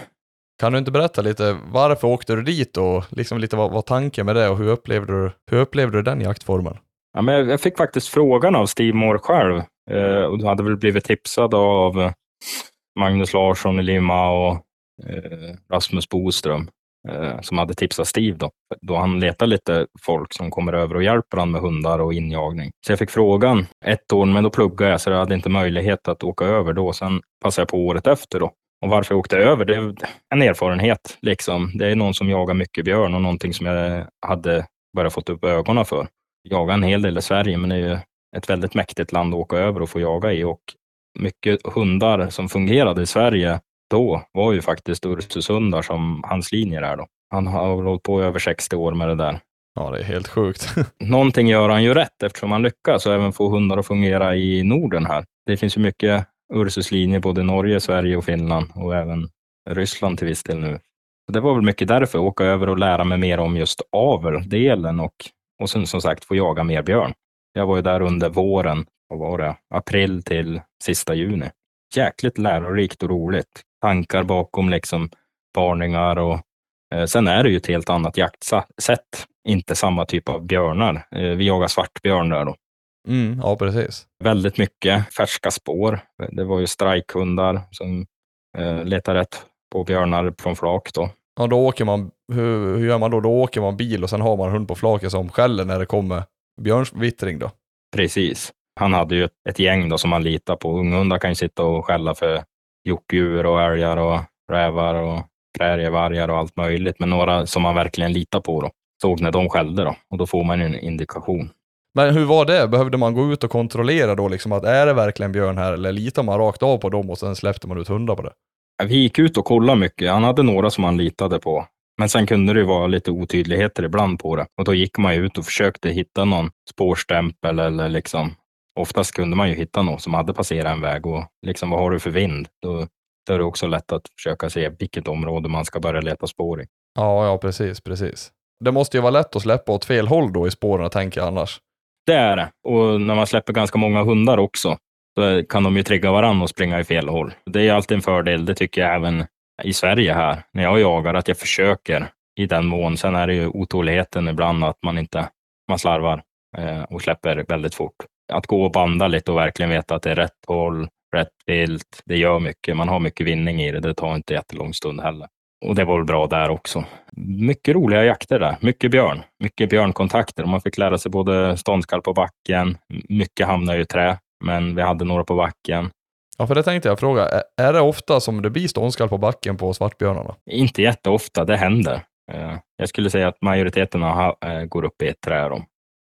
[SPEAKER 1] Kan du inte berätta lite, varför åkte du dit och liksom lite vad, vad tanken med det och hur upplevde du, hur upplevde du den jaktformen?
[SPEAKER 2] Ja, men jag fick faktiskt frågan av Steve Moore själv eh, och du hade väl blivit tipsad av eh, Magnus Larsson i Lima och eh, Rasmus Boström eh, som hade tipsat Steve då, då han letar lite folk som kommer över och hjälper honom med hundar och injagning. Så jag fick frågan ett år, men då pluggade jag så jag hade inte möjlighet att åka över då. Sen passade jag på året efter då. Och varför jag åkte över, det är en erfarenhet. Liksom. Det är någon som jagar mycket björn och någonting som jag hade börjat fått upp ögonen för. Jaga en hel del i Sverige, men det är ju ett väldigt mäktigt land att åka över och få jaga i och mycket hundar som fungerade i Sverige då var ju faktiskt Ursushundar som hans linjer är då. Han har hållit på över 60 år med det där.
[SPEAKER 1] Ja, det är helt sjukt.
[SPEAKER 2] Någonting gör han ju rätt eftersom han lyckas och även få hundar att fungera i Norden här. Det finns ju mycket Ursuslinjer både Norge, Sverige och Finland och även Ryssland till viss del nu. Det var väl mycket därför, åka över och lära mig mer om just aveldelen och, och sen som sagt få jaga mer björn. Jag var ju där under våren, vad var det, april till sista juni. Jäkligt lärorikt och roligt tankar bakom liksom varningar och eh, sen är det ju ett helt annat jaktsätt. Inte samma typ av björnar. Eh, vi jagar svartbjörn där då.
[SPEAKER 1] Mm, ja, precis.
[SPEAKER 2] Väldigt mycket färska spår. Det var ju strajkhundar som eh, letar rätt på björnar från flak då.
[SPEAKER 1] Ja, då åker man, hur, hur gör man då? Då åker man bil och sen har man hund på flaket som skäller när det kommer björnvittring då?
[SPEAKER 2] Precis. Han hade ju ett, ett gäng då som man litar på. Unghundar kan ju sitta och skälla för hjortdjur och älgar och rävar och prärievargar och allt möjligt. Men några som man verkligen litar på då. Såg när de skällde då och då får man en indikation.
[SPEAKER 1] Men hur var det? Behövde man gå ut och kontrollera då liksom att är det verkligen björn här eller litar man rakt av på dem och sen släppte man ut hundar på det?
[SPEAKER 2] Vi gick ut och kollade mycket. Han hade några som han litade på. Men sen kunde det vara lite otydligheter ibland på det och då gick man ut och försökte hitta någon spårstämpel eller liksom oftast kunde man ju hitta någon som hade passerat en väg och liksom vad har du för vind? Då, då är det också lätt att försöka se vilket område man ska börja leta spår i.
[SPEAKER 1] Ja, ja precis, precis. Det måste ju vara lätt att släppa åt fel håll då i spåren, tänker jag annars.
[SPEAKER 2] Det är det. Och när man släpper ganska många hundar också, så kan de ju trigga varandra och springa i fel håll. Det är alltid en fördel, det tycker jag även i Sverige här, när jag jagar, att jag försöker i den mån. Sen är det ju otåligheten ibland att man inte, man slarvar eh, och släpper väldigt fort att gå och banda lite och verkligen veta att det är rätt håll, rätt vilt. Det gör mycket. Man har mycket vinning i det. Det tar inte jättelång stund heller. Och det var väl bra där också. Mycket roliga jakter där. Mycket björn. Mycket björnkontakter. Man fick lära sig både ståndskall på backen. Mycket hamnar i trä, men vi hade några på backen.
[SPEAKER 1] Ja, för det tänkte jag fråga. Är det ofta som det blir ståndskall på backen på svartbjörnarna?
[SPEAKER 2] Inte jätteofta. Det händer. Eh, jag skulle säga att majoriteten eh, går upp i ett trä.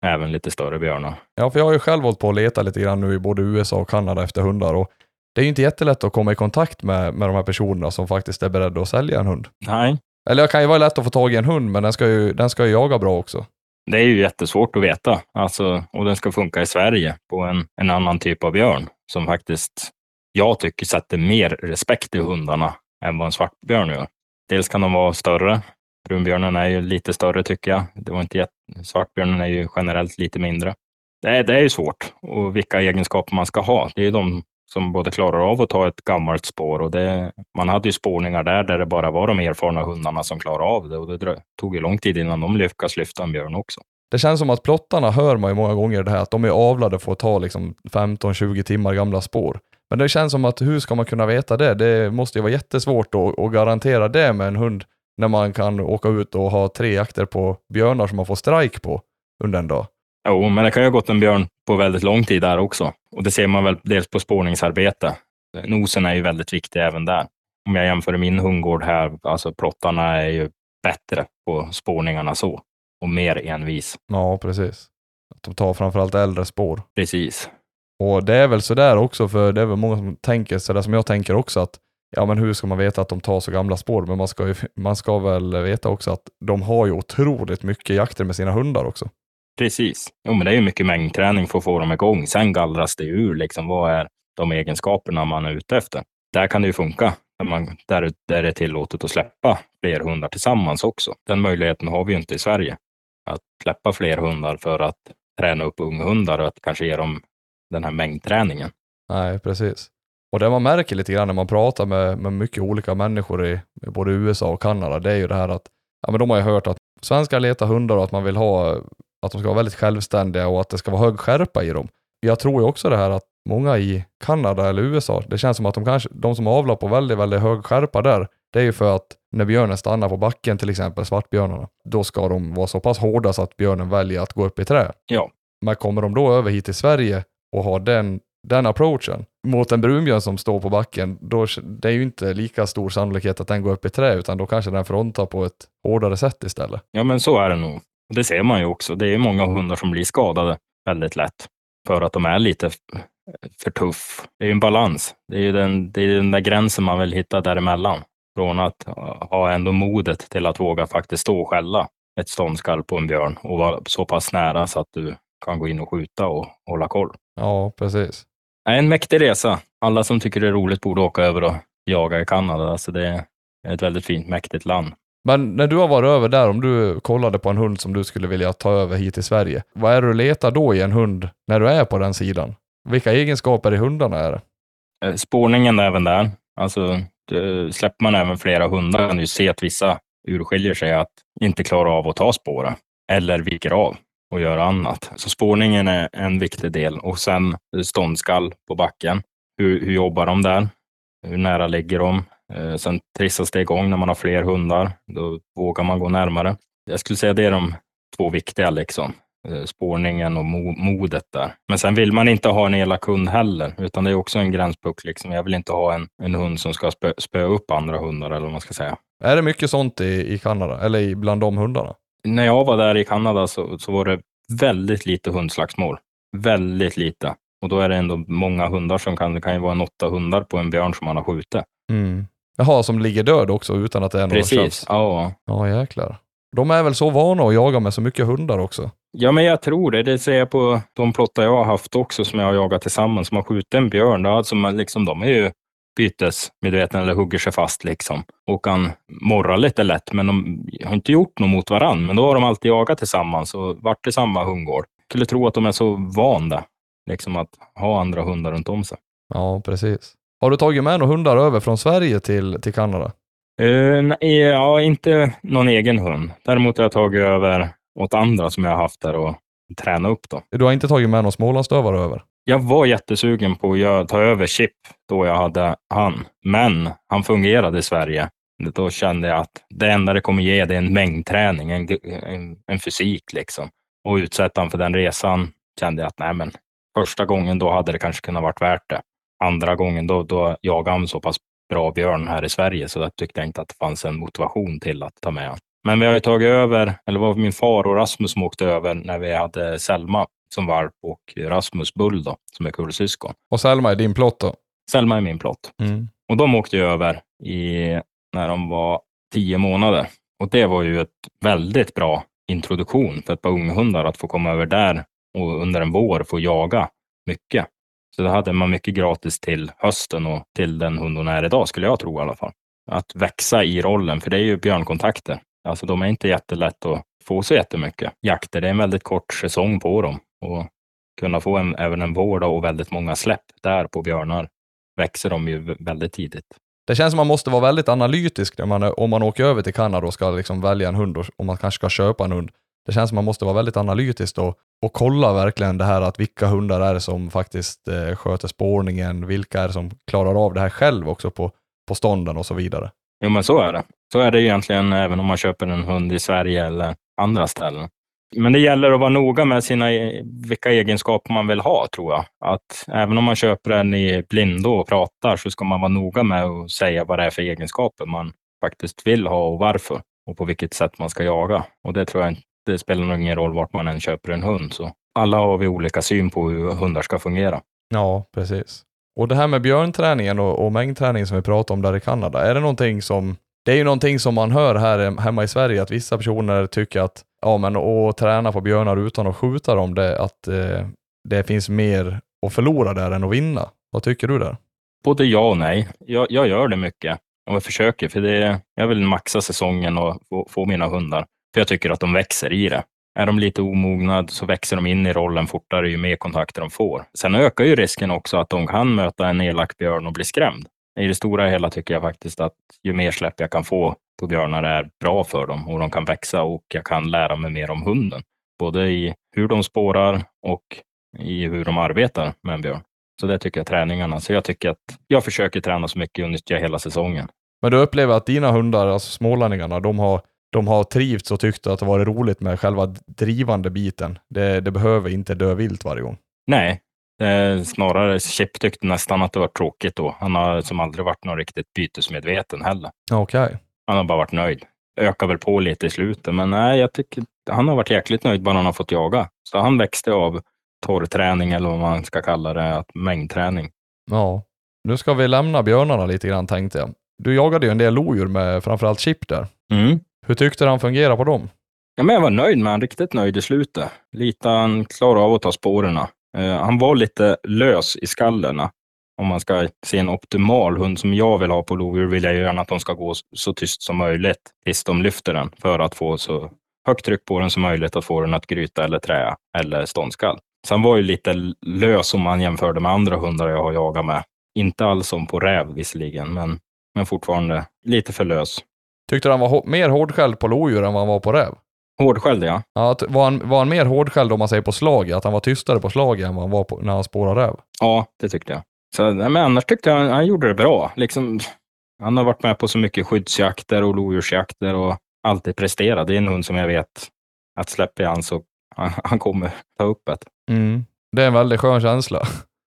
[SPEAKER 2] Även lite större björnar.
[SPEAKER 1] Ja, för jag har ju själv hållit på att leta lite grann nu i både USA och Kanada efter hundar och det är ju inte jättelätt att komma i kontakt med, med de här personerna som faktiskt är beredda att sälja en hund.
[SPEAKER 2] Nej.
[SPEAKER 1] Eller det kan ju vara lätt att få tag i en hund, men den ska ju, den ska ju jaga bra också.
[SPEAKER 2] Det är ju jättesvårt att veta, alltså, och den ska funka i Sverige på en, en annan typ av björn. som faktiskt jag tycker sätter mer respekt i hundarna än vad en svartbjörn gör. Dels kan de vara större. Brunbjörnen är ju lite större tycker jag. Det var inte jätt... Svartbjörnen är ju generellt lite mindre. Det är, det är ju svårt och vilka egenskaper man ska ha. Det är de som både klarar av att ta ett gammalt spår och det, man hade ju spårningar där, där det bara var de erfarna hundarna som klarade av det och det tog ju lång tid innan de lyckades lyfta en björn också.
[SPEAKER 1] Det känns som att plottarna hör man ju många gånger det här att de är avlade för att ta liksom 15-20 timmar gamla spår. Men det känns som att hur ska man kunna veta det? Det måste ju vara jättesvårt att, garantera det med en hund när man kan åka ut och ha tre jakter på björnar som man får strike på under en dag.
[SPEAKER 2] Jo, men det kan ju ha gått en björn på väldigt lång tid där också. Och det ser man väl dels på spårningsarbete. Nosen är ju väldigt viktig även där. Om jag jämför min hundgård här, alltså plottarna är ju bättre på spårningarna så. Och mer envis.
[SPEAKER 1] Ja, precis. de tar framförallt äldre spår.
[SPEAKER 2] Precis.
[SPEAKER 1] Och det är väl sådär också, för det är väl många som tänker sådär som jag tänker också att ja men hur ska man veta att de tar så gamla spår? Men man ska, ju, man ska väl veta också att de har ju otroligt mycket jakter med sina hundar också.
[SPEAKER 2] Precis. Jo, men det är ju mycket mängdträning för att få dem igång. Sen gallras det ur liksom vad är de egenskaperna man är ute efter. Där kan det ju funka. Där, man, där, där det är tillåtet att släppa fler hundar tillsammans också. Den möjligheten har vi ju inte i Sverige. Att släppa fler hundar för att träna upp unghundar och att kanske ge dem den här mängdträningen.
[SPEAKER 1] Nej, precis. Och det man märker lite grann när man pratar med, med mycket olika människor i både USA och Kanada, det är ju det här att ja, men de har ju hört att svenskar letar hundar och att man vill ha att de ska vara väldigt självständiga och att det ska vara hög skärpa i dem. Jag tror ju också det här att många i Kanada eller USA, det känns som att de kanske, de som avlar på väldigt, väldigt hög skärpa där, det är ju för att när björnen stannar på backen, till exempel svartbjörnarna, då ska de vara så pass hårda så att björnen väljer att gå upp i trä.
[SPEAKER 2] Ja.
[SPEAKER 1] Men kommer de då över hit till Sverige och har den, den approachen mot en brunbjörn som står på backen, då det är ju inte lika stor sannolikhet att den går upp i trä, utan då kanske den frontar på ett hårdare sätt istället.
[SPEAKER 2] Ja, men så är det nog. Det ser man ju också. Det är många hundar som blir skadade väldigt lätt för att de är lite för tuff. Det är ju en balans. Det är ju den, det är den där gränsen man vill hitta däremellan. Från att ha ändå modet till att våga faktiskt stå och skälla ett ståndskall på en björn och vara så pass nära så att du kan gå in och skjuta och hålla koll.
[SPEAKER 1] Ja, precis.
[SPEAKER 2] En mäktig resa. Alla som tycker det är roligt borde åka över och jaga i Kanada. Alltså det är ett väldigt fint, mäktigt land.
[SPEAKER 1] Men när du har varit över där, om du kollade på en hund som du skulle vilja ta över hit till Sverige, vad är det du letar då i en hund när du är på den sidan? Vilka egenskaper i hundarna är det?
[SPEAKER 2] Eh, spårningen är även där. Alltså, släpper man även flera hundar kan du se att vissa urskiljer sig att inte klara av att ta spåret eller viker av och gör annat. Så spårningen är en viktig del och sen ståndskall på backen. Hur, hur jobbar de där? Hur nära ligger de? Eh, sen trissas det igång när man har fler hundar. Då vågar man gå närmare. Jag skulle säga det är de två viktiga, liksom. Eh, spårningen och modet där. Men sen vill man inte ha en elak hund heller, utan det är också en gränspunkt. Liksom. Jag vill inte ha en, en hund som ska spö, spöa upp andra hundar, eller vad man ska säga.
[SPEAKER 1] Är det mycket sånt i, i Kanada, eller bland de hundarna?
[SPEAKER 2] När jag var där i Kanada så, så var det väldigt lite hundslagsmål. Väldigt lite. Och då är det ändå många hundar som kan, det kan ju vara en åtta hundar på en björn som man har skjutit.
[SPEAKER 1] Mm. Jaha, som ligger död också utan att det är några
[SPEAKER 2] Precis, ja.
[SPEAKER 1] Ja, jäklar. De är väl så vana att jaga med så mycket hundar också?
[SPEAKER 2] Ja, men jag tror det. Det ser jag på de plottar jag har haft också, som jag har jagat tillsammans, som har skjutit en björn. Då, alltså, liksom, de är ju bytesmedvetna eller hugger sig fast liksom och kan morra lite lätt, men de har inte gjort något mot varann. Men då har de alltid jagat tillsammans och varit i samma hundgård. Jag skulle tro att de är så vanda liksom att ha andra hundar runt om sig.
[SPEAKER 1] Ja, precis. Har du tagit med några hundar över från Sverige till, till Kanada?
[SPEAKER 2] Uh, nej, ja, inte någon egen hund. Däremot har jag tagit över åt andra som jag har haft där och tränat upp. Då.
[SPEAKER 1] Du har inte tagit med någon smålandsdövare över?
[SPEAKER 2] Jag var jättesugen på att ta över Chip då jag hade han, men han fungerade i Sverige. Då kände jag att det enda det kommer ge det är en mängdträning, en, en, en fysik liksom. Och utsätta honom för den resan kände jag att nej, men första gången då hade det kanske kunnat varit värt det andra gången då, då jagade han så pass bra björn här i Sverige så jag tyckte inte att det fanns en motivation till att ta med. Men vi har ju tagit över, eller var min far och Rasmus som åkte över när vi hade Selma som valp och Rasmus Bull då, som är kullsyskon.
[SPEAKER 1] Och Selma är din plott då?
[SPEAKER 2] Selma är min plott. Mm. Och de åkte över i, när de var tio månader. Och det var ju ett väldigt bra introduktion för ett par unghundar att få komma över där och under en vår få jaga mycket. Så det hade man mycket gratis till hösten och till den hund hon är idag, skulle jag tro i alla fall. Att växa i rollen, för det är ju björnkontakter. Alltså de är inte jättelätt att få så jättemycket jakter. Det är en väldigt kort säsong på dem och kunna få en, även en vård och väldigt många släpp där på björnar växer de ju väldigt tidigt.
[SPEAKER 1] Det känns som man måste vara väldigt analytisk när man, om man åker över till Kanada och ska liksom välja en hund och, och man kanske ska köpa en hund. Det känns som man måste vara väldigt analytisk då och kolla verkligen det här att vilka hundar är det som faktiskt eh, sköter spårningen, vilka är det som klarar av det här själv också på, på stånden och så vidare.
[SPEAKER 2] Jo, men så är det. Så är det egentligen även om man köper en hund i Sverige eller andra ställen. Men det gäller att vara noga med sina, e-, vilka egenskaper man vill ha, tror jag. Att även om man köper en i blindo och pratar så ska man vara noga med att säga vad det är för egenskaper man faktiskt vill ha och varför och på vilket sätt man ska jaga. Och det tror jag inte, det spelar nog ingen roll vart man än köper en hund. Så alla har vi olika syn på hur hundar ska fungera.
[SPEAKER 1] Ja, precis. Och det här med björnträningen och, och mängdträning som vi pratade om där i Kanada, är det någonting som det är ju någonting som man hör här hemma i Sverige, att vissa personer tycker att ja, men att träna på björnar utan att skjuta dem, det, att eh, det finns mer att förlora där än att vinna. Vad tycker du där?
[SPEAKER 2] Både ja och nej. Jag, jag gör det mycket och jag försöker, för det, jag vill maxa säsongen och få, få mina hundar, för jag tycker att de växer i det. Är de lite omogna så växer de in i rollen fortare ju mer kontakter de får. Sen ökar ju risken också att de kan möta en elak björn och bli skrämd. I det stora hela tycker jag faktiskt att ju mer släpp jag kan få på björnar är bra för dem och de kan växa och jag kan lära mig mer om hunden. Både i hur de spårar och i hur de arbetar med en björn. Så det tycker jag träningarna. Så jag tycker att jag försöker träna så mycket och nyttja hela säsongen.
[SPEAKER 1] Men du upplever att dina hundar, alltså smålänningarna, de har, de har trivts och tyckt att det varit roligt med själva drivande biten. Det, det behöver inte dö vilt varje gång.
[SPEAKER 2] Nej, Eh, snarare Chip tyckte nästan att det var tråkigt då. Han har som aldrig varit någon riktigt bytesmedveten heller.
[SPEAKER 1] Okej. Okay.
[SPEAKER 2] Han har bara varit nöjd. Ökar väl på lite i slutet, men nej, jag tycker han har varit jäkligt nöjd bara han har fått jaga. Så han växte av torrträning eller vad man ska kalla det, att mängdträning.
[SPEAKER 1] Ja, nu ska vi lämna björnarna lite grann tänkte jag. Du jagade ju en del lodjur med framförallt Chip där.
[SPEAKER 2] Mm.
[SPEAKER 1] Hur tyckte du han fungerade på dem?
[SPEAKER 2] Ja, men jag var nöjd med honom, riktigt nöjd i slutet. Lite han klarade av att ta spåren. Eh, han var lite lös i skallen. Om man ska se en optimal hund som jag vill ha på lodjur vill jag gärna att de ska gå så tyst som möjligt tills de lyfter den för att få så högt tryck på den som möjligt att få den att gryta eller trä eller ståndskall. Så han var ju lite lös om man jämförde med andra hundar jag har jagat med. Inte alls som på räv visserligen, men, men fortfarande lite för lös.
[SPEAKER 1] Tyckte du han var mer hårdskälld på lodjur än vad han var på räv?
[SPEAKER 2] Hårdskälld, ja.
[SPEAKER 1] ja var, han, var han mer hårdskälld om man säger på slag? Att han var tystare på slag än vad han var på, när han spårade räv?
[SPEAKER 2] Ja, det tyckte jag. Så, men annars tyckte jag han, han gjorde det bra. Liksom, han har varit med på så mycket skyddsjakter och lodjursjakter och alltid presterat. Det är en hund som jag vet att släpper jag han så han, han kommer ta upp ett.
[SPEAKER 1] Mm. Det är en väldigt skön känsla.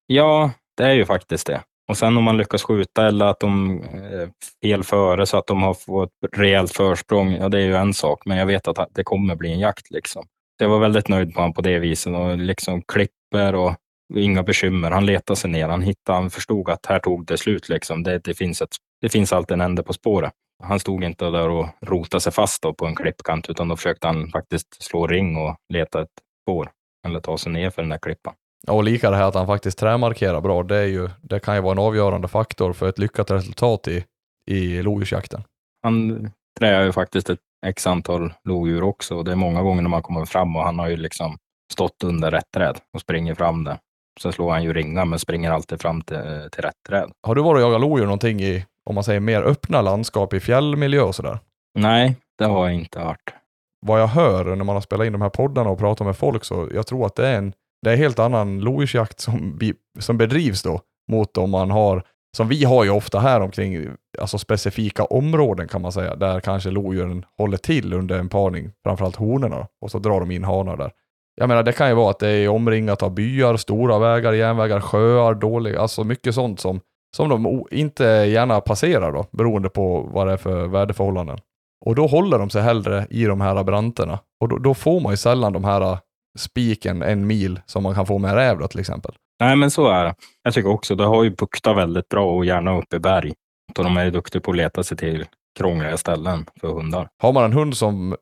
[SPEAKER 2] Ja, det är ju faktiskt det. Och sen om man lyckas skjuta eller att de är fel före så att de har fått ett rejält försprång, ja det är ju en sak, men jag vet att det kommer bli en jakt. Liksom. Jag var väldigt nöjd på honom på det viset och liksom klipper och inga bekymmer. Han letade sig ner, han hittade, han förstod att här tog det slut. Liksom. Det, det, finns ett, det finns alltid en ände på spåret. Han stod inte där och rotade sig fast på en klippkant, utan då försökte han faktiskt slå ring och leta ett spår eller ta sig ner för den där klippan.
[SPEAKER 1] Och lika det här att han faktiskt trämarkerar bra, det, är ju, det kan ju vara en avgörande faktor för ett lyckat resultat i, i lodjursjakten.
[SPEAKER 2] Han träar ju faktiskt ett x antal lodjur också och det är många gånger när man kommer fram och han har ju liksom stått under rätt träd och springer fram där. Sen slår han ju ringar men springer alltid fram till, till rätt träd.
[SPEAKER 1] Har du varit och jagat lodjur någonting i, om man säger mer öppna landskap i fjällmiljö och sådär?
[SPEAKER 2] Nej, det har jag inte varit.
[SPEAKER 1] Vad jag hör när man har spelat in de här poddarna och pratat med folk så jag tror att det är en det är helt annan lodjursjakt som, som bedrivs då mot om man har, som vi har ju ofta här omkring, alltså specifika områden kan man säga, där kanske lodjuren håller till under en parning, framförallt honorna, och så drar de in hanar där. Jag menar det kan ju vara att det är omringat av byar, stora vägar, järnvägar, sjöar, dåliga, alltså mycket sånt som, som de inte gärna passerar då, beroende på vad det är för väderförhållanden. Och då håller de sig hellre i de här branterna. Och då, då får man ju sällan de här spiken en mil som man kan få med räv då, till exempel.
[SPEAKER 2] Nej, men så är det. Jag tycker också, det har ju buktat väldigt bra och gärna uppe i berg. Och de är ju duktiga på att leta sig till krångliga ställen för hundar.
[SPEAKER 1] Har man en hund som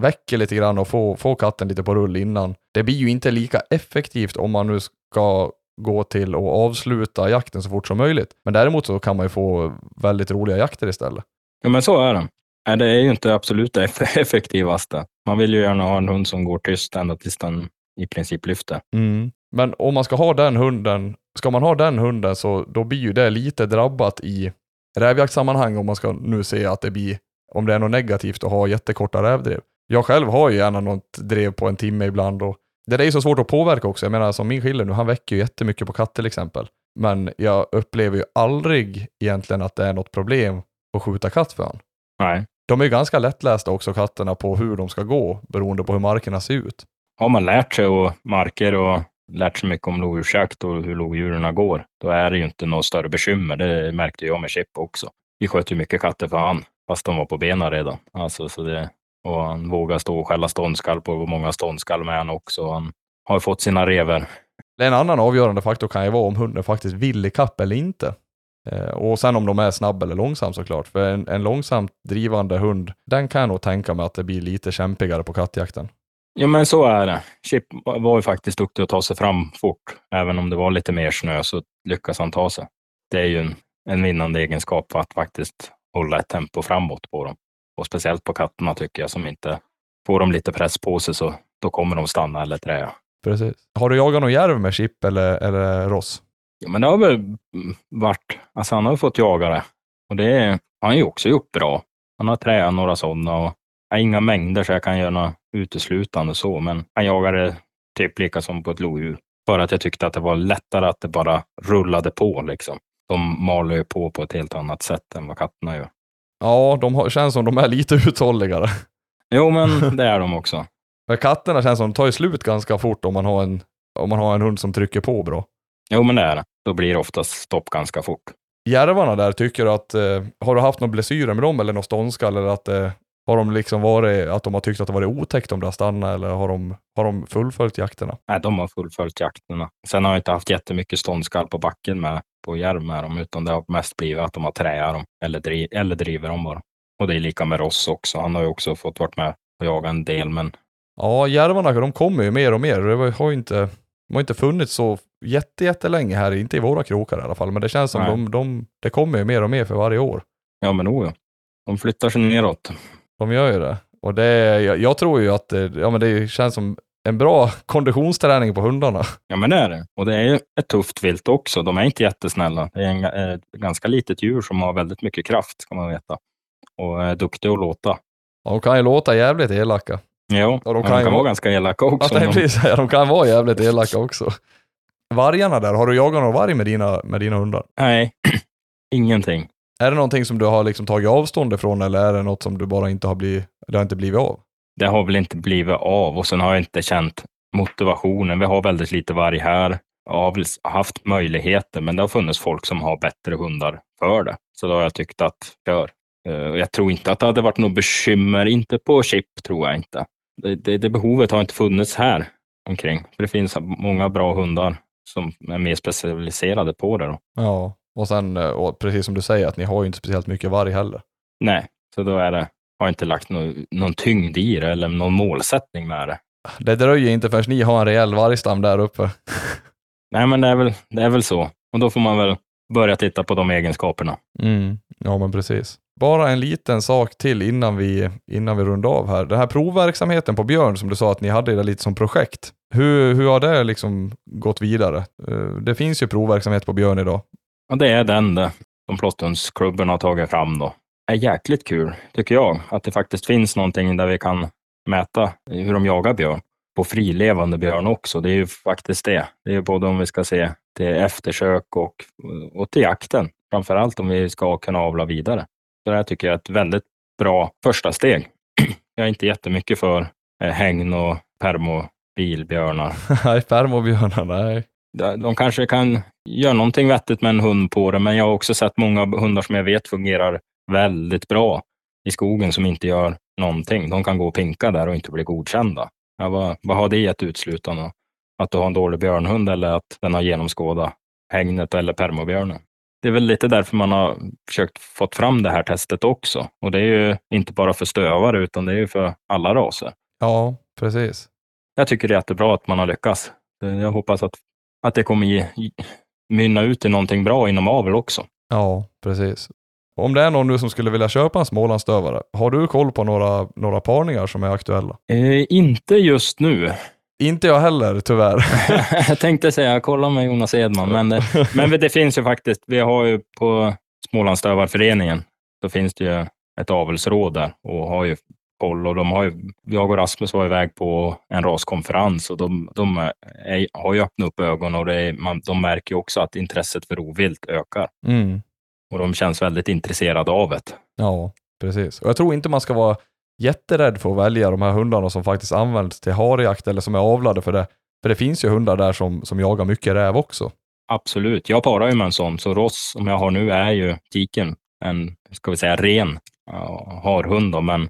[SPEAKER 1] väcker lite grann och får, får katten lite på rull innan. Det blir ju inte lika effektivt om man nu ska gå till att avsluta jakten så fort som möjligt. Men däremot så kan man ju få väldigt roliga jakter istället.
[SPEAKER 2] Ja, men så är det. Nej, det är ju inte absolut det effektivaste. Man vill ju gärna ha en hund som går tyst ända tills den i princip lyfter.
[SPEAKER 1] Mm. Men om man ska ha den hunden, ska man ha den hunden så då blir ju det lite drabbat i rävjaktssammanhang om man ska nu se att det blir, om det är något negativt att ha jättekorta rävdrev. Jag själv har ju gärna något drev på en timme ibland och det är ju så svårt att påverka också. Jag menar som min skiller nu, han väcker ju jättemycket på katt till exempel. Men jag upplever ju aldrig egentligen att det är något problem att skjuta katt för honom.
[SPEAKER 2] Nej.
[SPEAKER 1] De är ju ganska lättlästa också katterna på hur de ska gå beroende på hur markerna ser ut.
[SPEAKER 2] Har man lärt sig och marker och lärt sig mycket om lodjursjakt och hur lodjuren går, då är det ju inte något större bekymmer. Det märkte jag med Chip också. Vi sköt ju mycket katter för han, fast de var på benen redan. Alltså, så det, och han vågar stå och skälla ståndskall på många ståndskall med han också. Han har fått sina rever.
[SPEAKER 1] En annan avgörande faktor kan ju vara om hunden faktiskt vill ikapp eller inte. Eh, och sen om de är snabb eller långsam såklart. För en, en långsamt drivande hund, den kan jag nog tänka mig att det blir lite kämpigare på kattjakten.
[SPEAKER 2] Ja, men så är det. Chip var ju faktiskt duktig att ta sig fram fort. Även om det var lite mer snö så lyckas han ta sig. Det är ju en, en vinnande egenskap för att faktiskt hålla ett tempo framåt på dem. Och speciellt på katterna tycker jag som inte får de lite press på sig så då kommer de stanna eller träa.
[SPEAKER 1] Precis. Har du jagat någon järv med Chip eller, eller Ross?
[SPEAKER 2] Ja, men det har väl varit, alltså han har fått jaga det. Och det har han ju också gjort bra. Han har träat några sådana och har inga mängder så jag kan göra något uteslutande så, men han jagade typ lika som på ett lodjur. Bara att jag tyckte att det var lättare att det bara rullade på liksom. De maler ju på på ett helt annat sätt än vad katterna gör.
[SPEAKER 1] Ja, de har, känns som de är lite uthålligare.
[SPEAKER 2] Jo, men det är de också.
[SPEAKER 1] Men katterna känns som de tar ju slut ganska fort om man har en, om man har en hund som trycker på bra.
[SPEAKER 2] Jo, men det är det. Då blir det oftast stopp ganska fort.
[SPEAKER 1] Järvarna där, tycker du att, eh, har du haft några blessyrer med dem eller något ståndskall eller att eh, har de liksom varit, att de har tyckt att det varit otäckt om det har stannat eller har de, har de fullföljt jakterna?
[SPEAKER 2] Nej, de har fullföljt jakterna. Sen har jag inte haft jättemycket ståndskall på backen med, på järv med dem, utan det har mest blivit att de har träat dem eller, driv, eller driver dem bara. Och det är lika med Ross också. Han har ju också fått vara med och jaga en del, men...
[SPEAKER 1] Ja, järvarna de kommer ju mer och mer. Det har ju inte, de har inte funnits så jätte, jättelänge här, inte i våra krokar i alla fall, men det känns som de, de, det kommer ju mer och mer för varje år.
[SPEAKER 2] Ja, men oh ja. De flyttar sig neråt.
[SPEAKER 1] De gör ju det. Och det, jag, jag tror ju att det, ja, men det känns som en bra konditionsträning på hundarna.
[SPEAKER 2] Ja, men det är det. Och det är ju ett tufft vilt också. De är inte jättesnälla. Det är en, ett ganska litet djur som har väldigt mycket kraft, ska man veta. Och är duktig att låta.
[SPEAKER 1] Ja, de kan ju låta jävligt elaka.
[SPEAKER 2] Jo,
[SPEAKER 1] och
[SPEAKER 2] de kan, de kan vara ganska elaka också.
[SPEAKER 1] Ja, de... Säga, de kan vara jävligt elaka också. Vargarna där, har du jagat någon varg med dina, med dina hundar?
[SPEAKER 2] Nej, ingenting.
[SPEAKER 1] Är det någonting som du har liksom tagit avstånd ifrån eller är det något som du bara inte har blivit, det har inte blivit av?
[SPEAKER 2] Det har väl inte blivit av och sen har jag inte känt motivationen. Vi har väldigt lite varg här. Jag har haft möjligheter, men det har funnits folk som har bättre hundar för det. Så då har jag tyckt att kör. Eh, jag tror inte att det hade varit något bekymmer, inte på chip tror jag inte. Det, det, det behovet har inte funnits här omkring. För det finns många bra hundar som är mer specialiserade på det. Då.
[SPEAKER 1] Ja, och sen, eh, och precis som du säger, att ni har ju inte speciellt mycket varg heller.
[SPEAKER 2] Nej, så då är det, har inte lagt no, någon tyngd i det eller någon målsättning med det.
[SPEAKER 1] Det dröjer inte förrän ni har en rejäl vargstam där uppe.
[SPEAKER 2] Nej, men det är, väl, det är väl så. Och då får man väl börja titta på de egenskaperna.
[SPEAKER 1] Mm, ja, men precis. Bara en liten sak till innan vi, innan vi rundar av här. Den här provverksamheten på Björn som du sa att ni hade det lite som projekt. Hur, hur har det liksom gått vidare? Eh, det finns ju provverksamhet på Björn idag.
[SPEAKER 2] Ja, det är den det. De Plåttundsklubben har tagit fram då. Det är jäkligt kul, tycker jag, att det faktiskt finns någonting där vi kan mäta hur de jagar björn. På frilevande björn också. Det är ju faktiskt det. Det är både om vi ska se till eftersök och, och till jakten. Framför allt om vi ska kunna avla vidare. Så det här tycker jag är ett väldigt bra första steg. Jag är inte jättemycket för eh, hägn och permobilbjörnar.
[SPEAKER 1] nej, permobjörnar, nej.
[SPEAKER 2] De kanske kan göra någonting vettigt med en hund på det, men jag har också sett många hundar som jag vet fungerar väldigt bra i skogen som inte gör någonting. De kan gå och pinka där och inte bli godkända. Ja, vad, vad har det gett utslutande? Att du har en dålig björnhund eller att den har genomskådat hägnet eller permobjörnen? Det är väl lite därför man har försökt få fram det här testet också. Och det är ju inte bara för stövare, utan det är ju för alla raser.
[SPEAKER 1] Ja, precis.
[SPEAKER 2] Jag tycker det är jättebra att man har lyckats. Jag hoppas att att det kommer ge, mynna ut i någonting bra inom avel också.
[SPEAKER 1] Ja, precis. Om det är någon nu som skulle vilja köpa en Smålandsstövare, har du koll på några, några parningar som är aktuella?
[SPEAKER 2] Eh, inte just nu.
[SPEAKER 1] Inte jag heller, tyvärr.
[SPEAKER 2] jag tänkte säga, kolla med Jonas Edman, men, det, men det finns ju faktiskt, vi har ju på Smålandsstövarföreningen, så finns det ju ett avelsråd där och har ju koll och de har ju, jag och Rasmus var iväg på en raskonferens och de, de är, har ju öppnat upp ögonen och det är, man, de märker ju också att intresset för rovvilt ökar.
[SPEAKER 1] Mm.
[SPEAKER 2] Och de känns väldigt intresserade av det.
[SPEAKER 1] Ja, precis. Och jag tror inte man ska vara jätterädd för att välja de här hundarna som faktiskt används till harjakt eller som är avlade för det. För det finns ju hundar där som, som jagar mycket räv också.
[SPEAKER 2] Absolut. Jag parar ju med en sån, så Ross som jag har nu är ju tiken en, ska vi säga, ren harhund, då, men,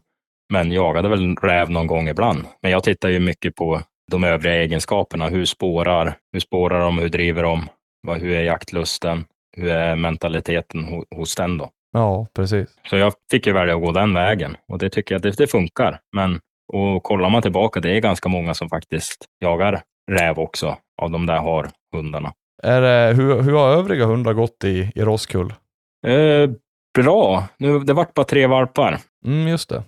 [SPEAKER 2] men jagade väl räv någon gång ibland. Men jag tittar ju mycket på de övriga egenskaperna. Hur spårar, hur spårar de, hur driver de, vad, hur är jaktlusten, hur är mentaliteten hos, hos den då?
[SPEAKER 1] Ja, precis.
[SPEAKER 2] Så jag fick ju välja att gå den vägen och det tycker jag det, det funkar. Men och kollar man tillbaka, det är ganska många som faktiskt jagar räv också av de där har hundarna.
[SPEAKER 1] Är det, hur, hur har övriga hundar gått i, i Rosskull?
[SPEAKER 2] Eh, bra. Nu, det vart bara tre valpar.
[SPEAKER 1] Mm, just det.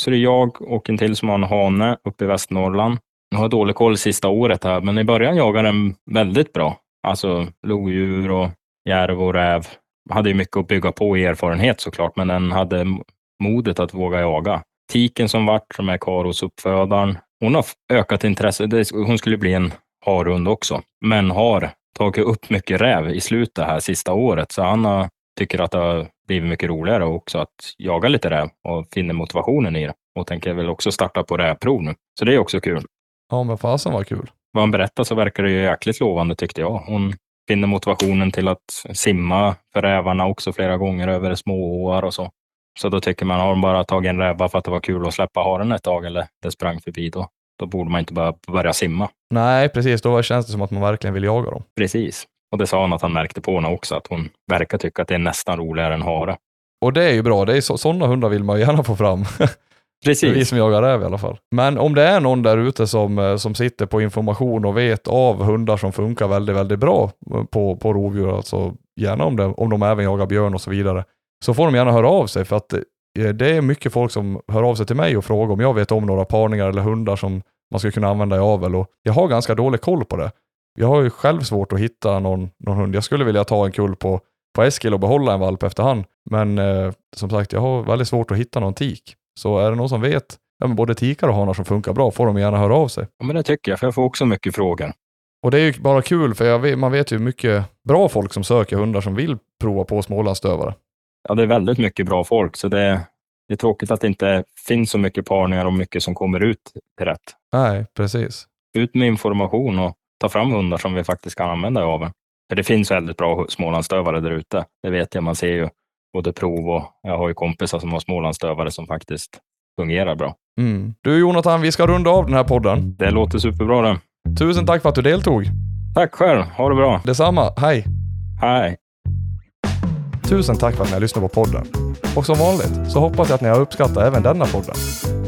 [SPEAKER 2] Så det är jag och en till som har en hane uppe i Västernorrland. Jag har dålig koll sista året här, men i början jagade den väldigt bra. Alltså lodjur och järv och räv. Hade ju mycket att bygga på i erfarenhet såklart, men den hade modet att våga jaga. Tiken som vart, som är Karos uppfödaren, hon har ökat intresse. Hon skulle bli en harhund också, men har tagit upp mycket räv i slutet här sista året, så han tycker att det har blivit mycket roligare också att jaga lite räv och finner motivationen i det och tänker väl också starta på rävprov nu. Så det är också kul.
[SPEAKER 1] Ja, men fasen var kul.
[SPEAKER 2] Vad han berättar så verkar det ju jäkligt lovande tyckte jag. Hon finner motivationen till att simma för rävarna också flera gånger över smååar och så. Så då tycker man, har de bara tagit en räv för att det var kul att släppa haren ett tag eller det sprang förbi, då, då borde man inte bara börja simma.
[SPEAKER 1] Nej, precis. Då känns det som att man verkligen vill jaga dem.
[SPEAKER 2] Precis. Och det sa han att han märkte på henne också, att hon verkar tycka att det är nästan roligare än hare.
[SPEAKER 1] Och det är ju bra. Det är så, sådana hundar vill man gärna få fram.
[SPEAKER 2] Precis.
[SPEAKER 1] Vi som jagar räv i alla fall. Men om det är någon där ute som, eh, som sitter på information och vet av hundar som funkar väldigt, väldigt bra eh, på, på rovdjur, alltså gärna om, det, om de även jagar björn och så vidare, så får de gärna höra av sig för att eh, det är mycket folk som hör av sig till mig och frågar om jag vet om några parningar eller hundar som man skulle kunna använda i avel och jag har ganska dålig koll på det. Jag har ju själv svårt att hitta någon, någon hund. Jag skulle vilja ta en kull på, på Eskil och behålla en valp efterhand. Men eh, som sagt, jag har väldigt svårt att hitta någon tik. Så är det någon som vet ja, men både tikar och hanar som funkar bra får de gärna höra av sig.
[SPEAKER 2] Ja, men det tycker jag, för jag får också mycket frågor.
[SPEAKER 1] Och det är ju bara kul, för vet, man vet ju mycket bra folk som söker hundar som vill prova på Smålandsstövare.
[SPEAKER 2] Ja, det är väldigt mycket bra folk, så det, det är tråkigt att det inte finns så mycket parningar och mycket som kommer ut till rätt.
[SPEAKER 1] Nej, precis.
[SPEAKER 2] Ut med information och ta fram hundar som vi faktiskt kan använda i aveln. För det finns väldigt bra Smålandsstövare där ute. Det vet jag, man ser ju både prov och jag har ju kompisar som har Smålandsstövare som faktiskt fungerar bra.
[SPEAKER 1] Mm. Du Jonathan, vi ska runda av den här podden.
[SPEAKER 2] Det låter superbra det.
[SPEAKER 1] Tusen tack för att du deltog.
[SPEAKER 2] Tack själv. Ha det bra.
[SPEAKER 1] Detsamma. Hej.
[SPEAKER 2] Hej.
[SPEAKER 1] Tusen tack för att ni har lyssnat på podden. Och som vanligt så hoppas jag att ni har uppskattat även denna podden.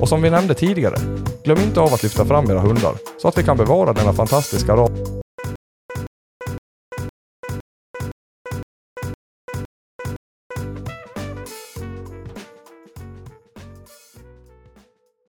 [SPEAKER 1] Och som vi nämnde tidigare, glöm inte av att lyfta fram era hundar så att vi kan bevara denna fantastiska ras